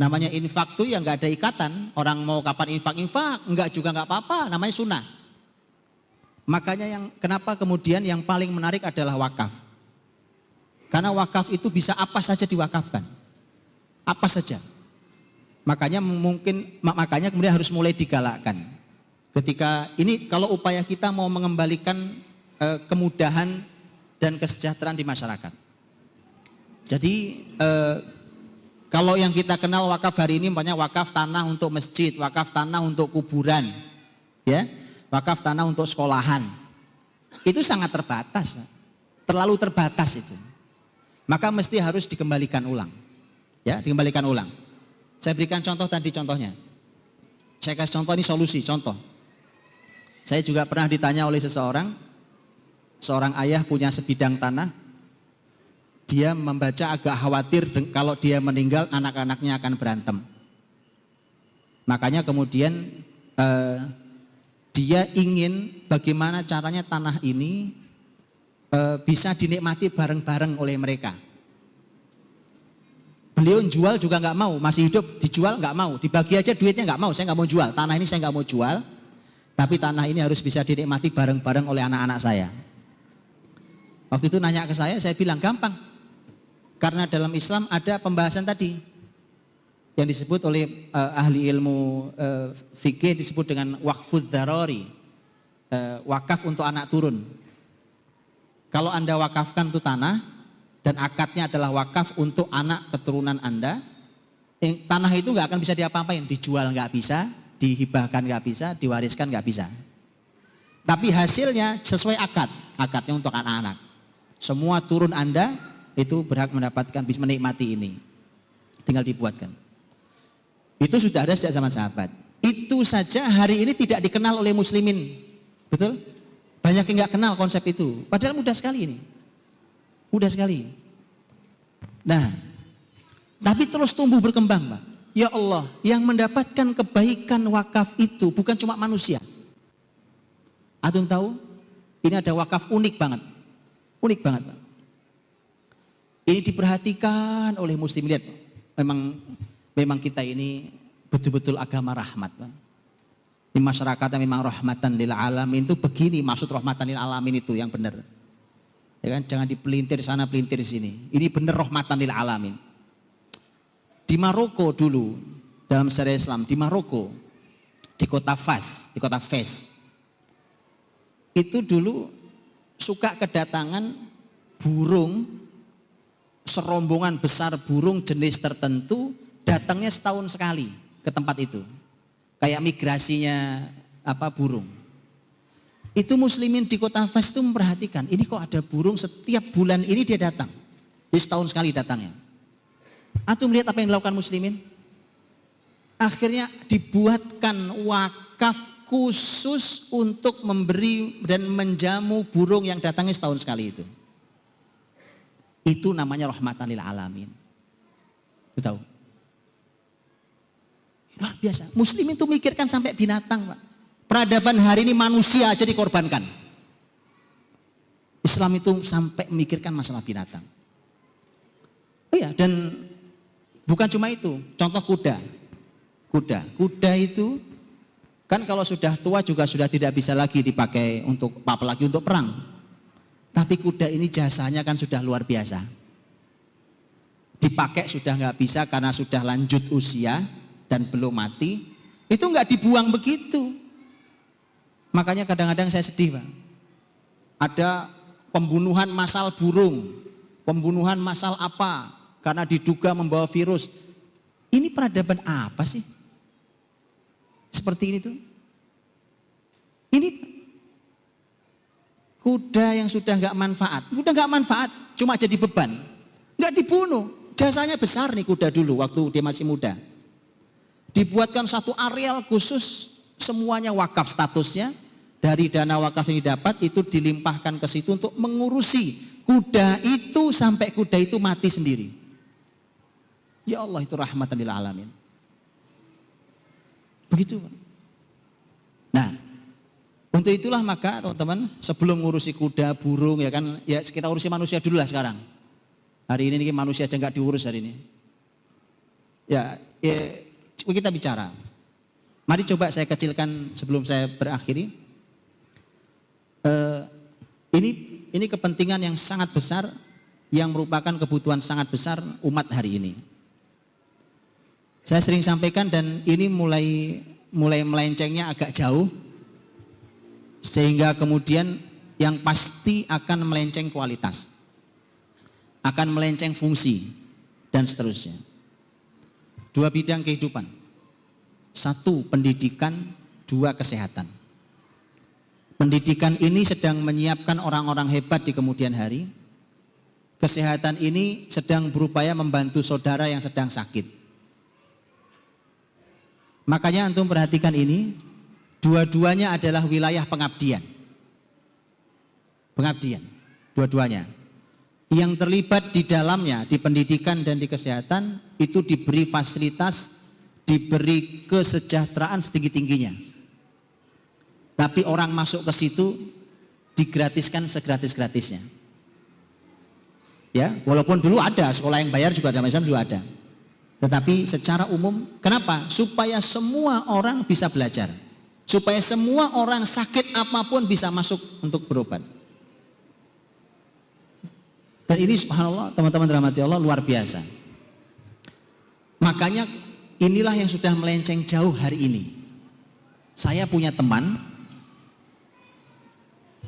namanya infak tuh yang nggak ada ikatan. Orang mau kapan infak infak, enggak juga nggak apa-apa, namanya sunnah. Makanya yang kenapa kemudian yang paling menarik adalah wakaf. Karena wakaf itu bisa apa saja diwakafkan. Apa saja. Makanya mungkin makanya kemudian harus mulai digalakkan. Ketika ini kalau upaya kita mau mengembalikan eh, kemudahan dan kesejahteraan di masyarakat. Jadi eh, kalau yang kita kenal wakaf hari ini banyak wakaf tanah untuk masjid, wakaf tanah untuk kuburan, ya, wakaf tanah untuk sekolahan. Itu sangat terbatas, terlalu terbatas itu. Maka mesti harus dikembalikan ulang, ya, dikembalikan ulang. Saya berikan contoh tadi contohnya. Saya kasih contoh ini solusi, contoh. Saya juga pernah ditanya oleh seseorang, seorang ayah punya sebidang tanah, dia membaca agak khawatir kalau dia meninggal anak-anaknya akan berantem. Makanya kemudian eh, dia ingin bagaimana caranya tanah ini eh, bisa dinikmati bareng-bareng oleh mereka. Beliau jual juga nggak mau, masih hidup dijual nggak mau, dibagi aja duitnya nggak mau, saya nggak mau jual, tanah ini saya nggak mau jual, tapi tanah ini harus bisa dinikmati bareng-bareng oleh anak-anak saya. Waktu itu nanya ke saya, saya bilang gampang, karena dalam Islam ada pembahasan tadi yang disebut oleh uh, ahli ilmu uh, fikih disebut dengan wakfud darori, uh, wakaf untuk anak turun. Kalau anda wakafkan itu tanah dan akadnya adalah wakaf untuk anak keturunan anda, eh, tanah itu nggak akan bisa diapa-apain, dijual nggak bisa, dihibahkan nggak bisa, diwariskan nggak bisa. Tapi hasilnya sesuai akad, akadnya untuk anak-anak. Semua turun anda itu berhak mendapatkan bisa menikmati ini. Tinggal dibuatkan. Itu sudah ada sejak zaman sahabat. Itu saja hari ini tidak dikenal oleh muslimin. Betul? Banyak yang nggak kenal konsep itu. Padahal mudah sekali ini. Mudah sekali. Nah, tapi terus tumbuh berkembang, Pak. Ya Allah, yang mendapatkan kebaikan wakaf itu bukan cuma manusia. Adun tahu? Ini ada wakaf unik banget. Unik banget, Pak. Ini diperhatikan oleh muslim lihat memang memang kita ini betul-betul agama rahmat. Ini masyarakat yang memang rahmatan lil alamin itu begini maksud rahmatan lil alamin itu yang benar. Ya kan jangan dipelintir sana pelintir sini. Ini benar rahmatan lil alamin. Di Maroko dulu dalam sejarah Islam di Maroko di kota Fas, di kota Fes. Itu dulu suka kedatangan burung serombongan besar burung jenis tertentu datangnya setahun sekali ke tempat itu. Kayak migrasinya apa burung. Itu muslimin di kota Fas itu memperhatikan, ini kok ada burung setiap bulan ini dia datang. Jadi setahun sekali datangnya. Atau melihat apa yang dilakukan muslimin? Akhirnya dibuatkan wakaf khusus untuk memberi dan menjamu burung yang datangnya setahun sekali itu. Itu namanya rahmatan lil alamin. Tahu? Luar biasa. Muslim itu mikirkan sampai binatang, Pak. Peradaban hari ini manusia aja dikorbankan. Islam itu sampai memikirkan masalah binatang. Oh iya, dan bukan cuma itu. Contoh kuda. Kuda. Kuda itu kan kalau sudah tua juga sudah tidak bisa lagi dipakai untuk apalagi untuk perang. Tapi kuda ini jasanya kan sudah luar biasa. Dipakai sudah nggak bisa karena sudah lanjut usia dan belum mati. Itu nggak dibuang begitu. Makanya kadang-kadang saya sedih, Pak. Ada pembunuhan masal burung, pembunuhan masal apa karena diduga membawa virus. Ini peradaban apa sih? Seperti ini tuh. Ini Kuda yang sudah nggak manfaat, kuda nggak manfaat, cuma jadi beban, nggak dibunuh. Jasanya besar nih kuda dulu waktu dia masih muda. Dibuatkan satu areal khusus, semuanya wakaf statusnya. Dari dana wakaf yang didapat itu dilimpahkan ke situ untuk mengurusi kuda itu sampai kuda itu mati sendiri. Ya Allah itu rahmatan lil alamin. Begitu. Nah, untuk itulah maka teman-teman sebelum ngurusi kuda, burung ya kan ya kita urusi manusia dulu lah sekarang. Hari ini nih manusia aja nggak diurus hari ini. Ya, ya kita bicara. Mari coba saya kecilkan sebelum saya berakhiri. Uh, ini ini kepentingan yang sangat besar yang merupakan kebutuhan sangat besar umat hari ini. Saya sering sampaikan dan ini mulai mulai melencengnya agak jauh sehingga kemudian yang pasti akan melenceng kualitas. akan melenceng fungsi dan seterusnya. Dua bidang kehidupan. Satu pendidikan, dua kesehatan. Pendidikan ini sedang menyiapkan orang-orang hebat di kemudian hari. Kesehatan ini sedang berupaya membantu saudara yang sedang sakit. Makanya antum perhatikan ini, dua-duanya adalah wilayah pengabdian. Pengabdian, dua-duanya. Yang terlibat di dalamnya, di pendidikan dan di kesehatan, itu diberi fasilitas, diberi kesejahteraan setinggi-tingginya. Tapi orang masuk ke situ digratiskan segratis-gratisnya. Ya, walaupun dulu ada sekolah yang bayar juga ada macam juga ada. Tetapi secara umum, kenapa? Supaya semua orang bisa belajar. Supaya semua orang sakit apa pun bisa masuk untuk berobat. Dan ini subhanallah teman-teman rahmati Allah luar biasa. Makanya inilah yang sudah melenceng jauh hari ini. Saya punya teman,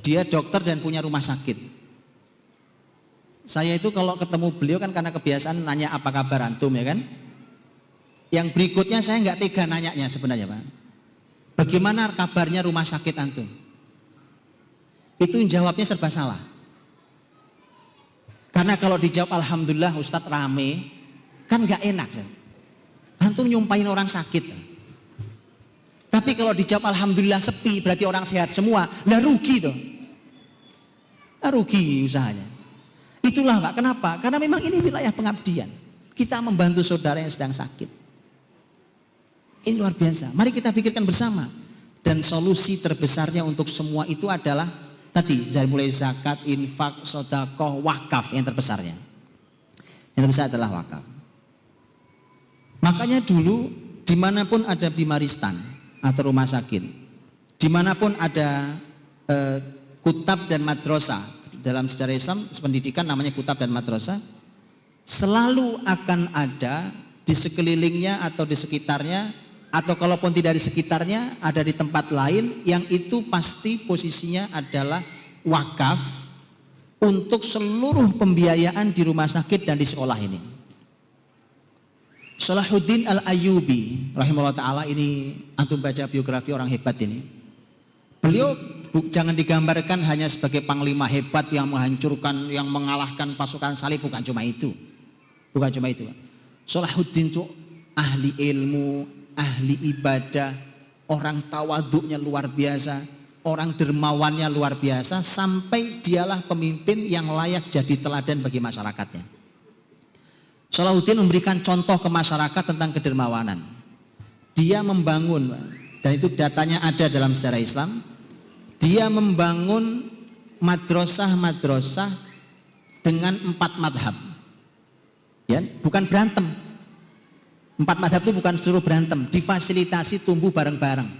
dia dokter dan punya rumah sakit. Saya itu kalau ketemu beliau kan karena kebiasaan nanya apa kabar antum ya kan. Yang berikutnya saya nggak tega nanyanya sebenarnya Pak. Bagaimana kabarnya rumah sakit antum? Itu jawabnya serba salah. Karena kalau dijawab Alhamdulillah Ustadz rame, kan nggak enak. Kan? Antum nyumpahin orang sakit. Tapi kalau dijawab Alhamdulillah sepi, berarti orang sehat semua. Lah rugi tuh. Nah, rugi usahanya. Itulah Pak, kenapa? Karena memang ini wilayah pengabdian. Kita membantu saudara yang sedang sakit. Ini luar biasa. Mari kita pikirkan bersama. Dan solusi terbesarnya untuk semua itu adalah tadi dari mulai zakat, infak, sodakoh, wakaf yang terbesarnya. Yang terbesar adalah wakaf. Makanya dulu di mana pun ada bimaristan atau rumah sakit, di mana pun ada eh, kutab dan madrasah, dalam sejarah Islam pendidikan namanya kutab dan madrasah selalu akan ada di sekelilingnya atau di sekitarnya atau kalaupun tidak di sekitarnya ada di tempat lain yang itu pasti posisinya adalah wakaf untuk seluruh pembiayaan di rumah sakit dan di sekolah ini. Salahuddin Al-Ayyubi rahimahullah taala ini antum baca biografi orang hebat ini. Beliau jangan digambarkan hanya sebagai panglima hebat yang menghancurkan, yang mengalahkan pasukan salib, bukan cuma itu. Bukan cuma itu. Salahuddin itu ahli ilmu, ahli ibadah, orang tawaduknya luar biasa, orang dermawannya luar biasa, sampai dialah pemimpin yang layak jadi teladan bagi masyarakatnya. Salahuddin memberikan contoh ke masyarakat tentang kedermawanan. Dia membangun, dan itu datanya ada dalam sejarah Islam, dia membangun madrasah-madrasah dengan empat madhab. Ya, bukan berantem. Empat madhab itu bukan suruh berantem, difasilitasi tumbuh bareng-bareng.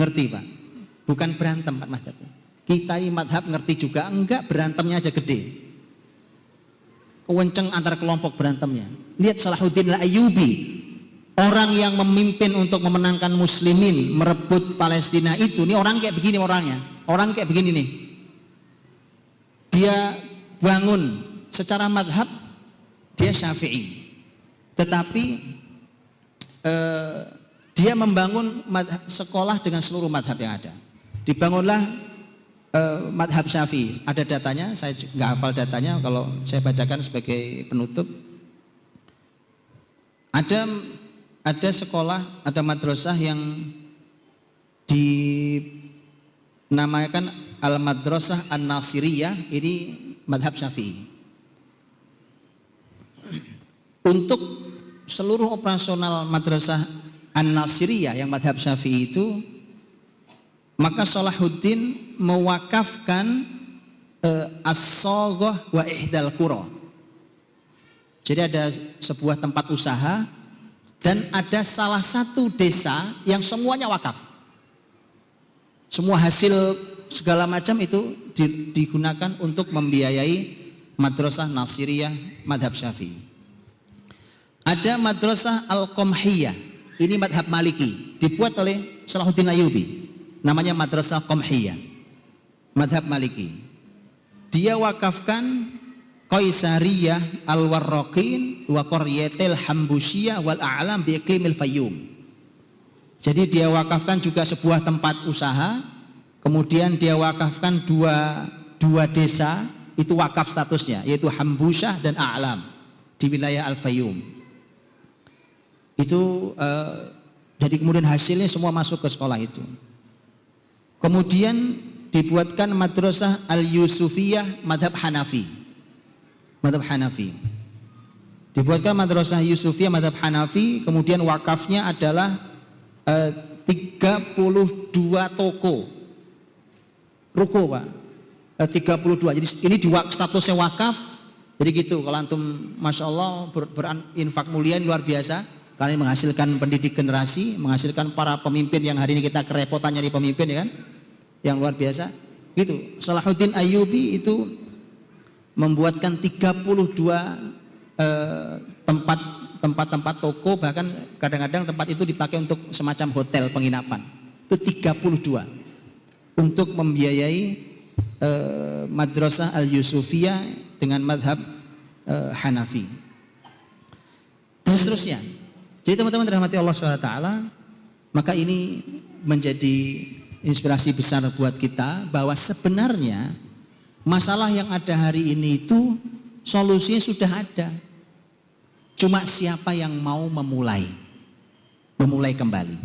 Ngerti Pak? Bukan berantem empat madhab. Kita ini madhab ngerti juga, enggak berantemnya aja gede. Kewenceng antara kelompok berantemnya. Lihat Salahuddin al-Ayyubi, Orang yang memimpin untuk memenangkan muslimin merebut Palestina itu, ini orang kayak begini orangnya. Orang kayak begini nih. Dia bangun secara madhab dia syafi'i. Tetapi eh, dia membangun sekolah dengan seluruh madhab yang ada. Dibangunlah eh, madhab syafi'i. Ada datanya, saya nggak hafal datanya. Kalau saya bacakan sebagai penutup. Ada ada sekolah, ada madrasah yang dinamakan Al-Madrasah An-Nasiriyah, ini madhab syafi'i. Untuk seluruh operasional madrasah An-Nasiriyah yang madhab syafi'i itu, maka Salahuddin mewakafkan eh, as-sogoh wa ihdal kuro. Jadi ada sebuah tempat usaha dan ada salah satu desa yang semuanya wakaf. Semua hasil segala macam itu digunakan untuk membiayai madrasah Nasiriyah madhab Syafi'i. Ada madrasah Al-Qomhiyah, ini madhab Maliki, dibuat oleh Salahuddin Ayubi. Namanya madrasah Qomhiyah, madhab Maliki. Dia wakafkan Qaisariyah al-Warraqin wa Qaryatil Hambusiyah wal A'lam bi Iqlimil Fayyum. Jadi dia wakafkan juga sebuah tempat usaha, kemudian dia wakafkan dua dua desa itu wakaf statusnya yaitu Hambusyah dan A'lam di wilayah Al-Fayyum. Itu uh, jadi kemudian hasilnya semua masuk ke sekolah itu. Kemudian dibuatkan madrasah Al-Yusufiyah madhab Hanafi. Madhab Hanafi. Dibuatkan madrasah Yusufiyah madhab Hanafi, kemudian wakafnya adalah eh, 32 toko. Ruko Pak. Eh, 32. Jadi ini di statusnya wakaf. Jadi gitu, kalau antum Masya Allah ber, berinfak mulia luar biasa karena menghasilkan pendidik generasi, menghasilkan para pemimpin yang hari ini kita kerepotan nyari pemimpin ya kan? Yang luar biasa. Gitu. Salahuddin Ayyubi itu membuatkan 32 eh, tempat tempat-tempat toko bahkan kadang-kadang tempat itu dipakai untuk semacam hotel penginapan. Itu 32 untuk membiayai eh, Madrasah Al-Yusufiyah dengan madhab eh, Hanafi. Dan seterusnya. Jadi teman-teman dirahmati Allah SWT, maka ini menjadi inspirasi besar buat kita bahwa sebenarnya masalah yang ada hari ini itu solusinya sudah ada. Cuma siapa yang mau memulai, memulai kembali.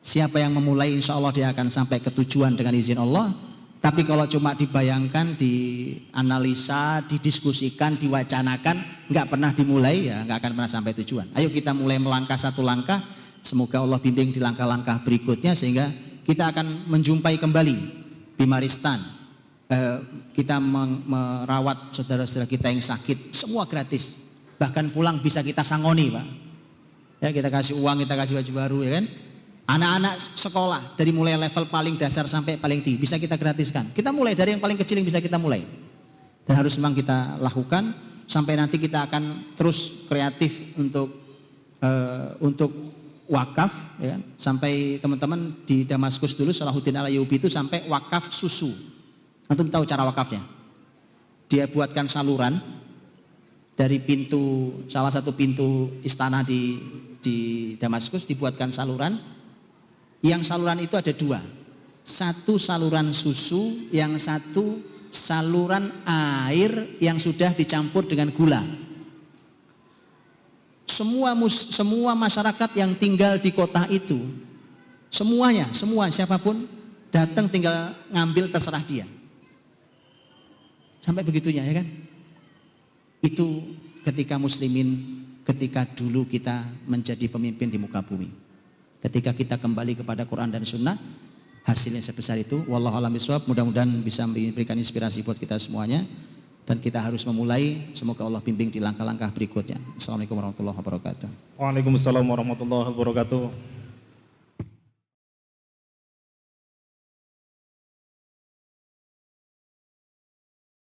Siapa yang memulai insya Allah dia akan sampai ke tujuan dengan izin Allah tapi kalau cuma dibayangkan, dianalisa, didiskusikan, diwacanakan, nggak pernah dimulai ya nggak akan pernah sampai tujuan. Ayo kita mulai melangkah satu langkah, semoga Allah bimbing di langkah-langkah berikutnya sehingga kita akan menjumpai kembali Bimaristan. Eh, kita merawat saudara-saudara kita yang sakit, semua gratis. Bahkan pulang bisa kita sangoni, Pak. Ya, kita kasih uang, kita kasih baju baru, ya kan? Anak-anak sekolah dari mulai level paling dasar sampai paling tinggi bisa kita gratiskan. Kita mulai dari yang paling kecil yang bisa kita mulai. Dan harus memang kita lakukan sampai nanti kita akan terus kreatif untuk uh, untuk wakaf ya kan? Sampai teman-teman di Damaskus dulu Salahuddin Al-Ayyubi itu sampai wakaf susu. Antum tahu cara wakafnya? Dia buatkan saluran dari pintu salah satu pintu istana di di Damaskus dibuatkan saluran yang saluran itu ada dua. Satu saluran susu, yang satu saluran air yang sudah dicampur dengan gula. Semua mus, semua masyarakat yang tinggal di kota itu, semuanya, semua siapa pun datang tinggal ngambil terserah dia. Sampai begitunya ya kan? Itu ketika muslimin, ketika dulu kita menjadi pemimpin di muka bumi. Ketika kita kembali kepada Quran dan Sunnah, hasilnya sebesar itu. Wallahu a'lam. Mudah-mudahan bisa memberikan inspirasi buat kita semuanya dan kita harus memulai. Semoga Allah bimbing di langkah-langkah berikutnya. Assalamualaikum warahmatullahi wabarakatuh. Waalaikumsalam warahmatullahi wabarakatuh.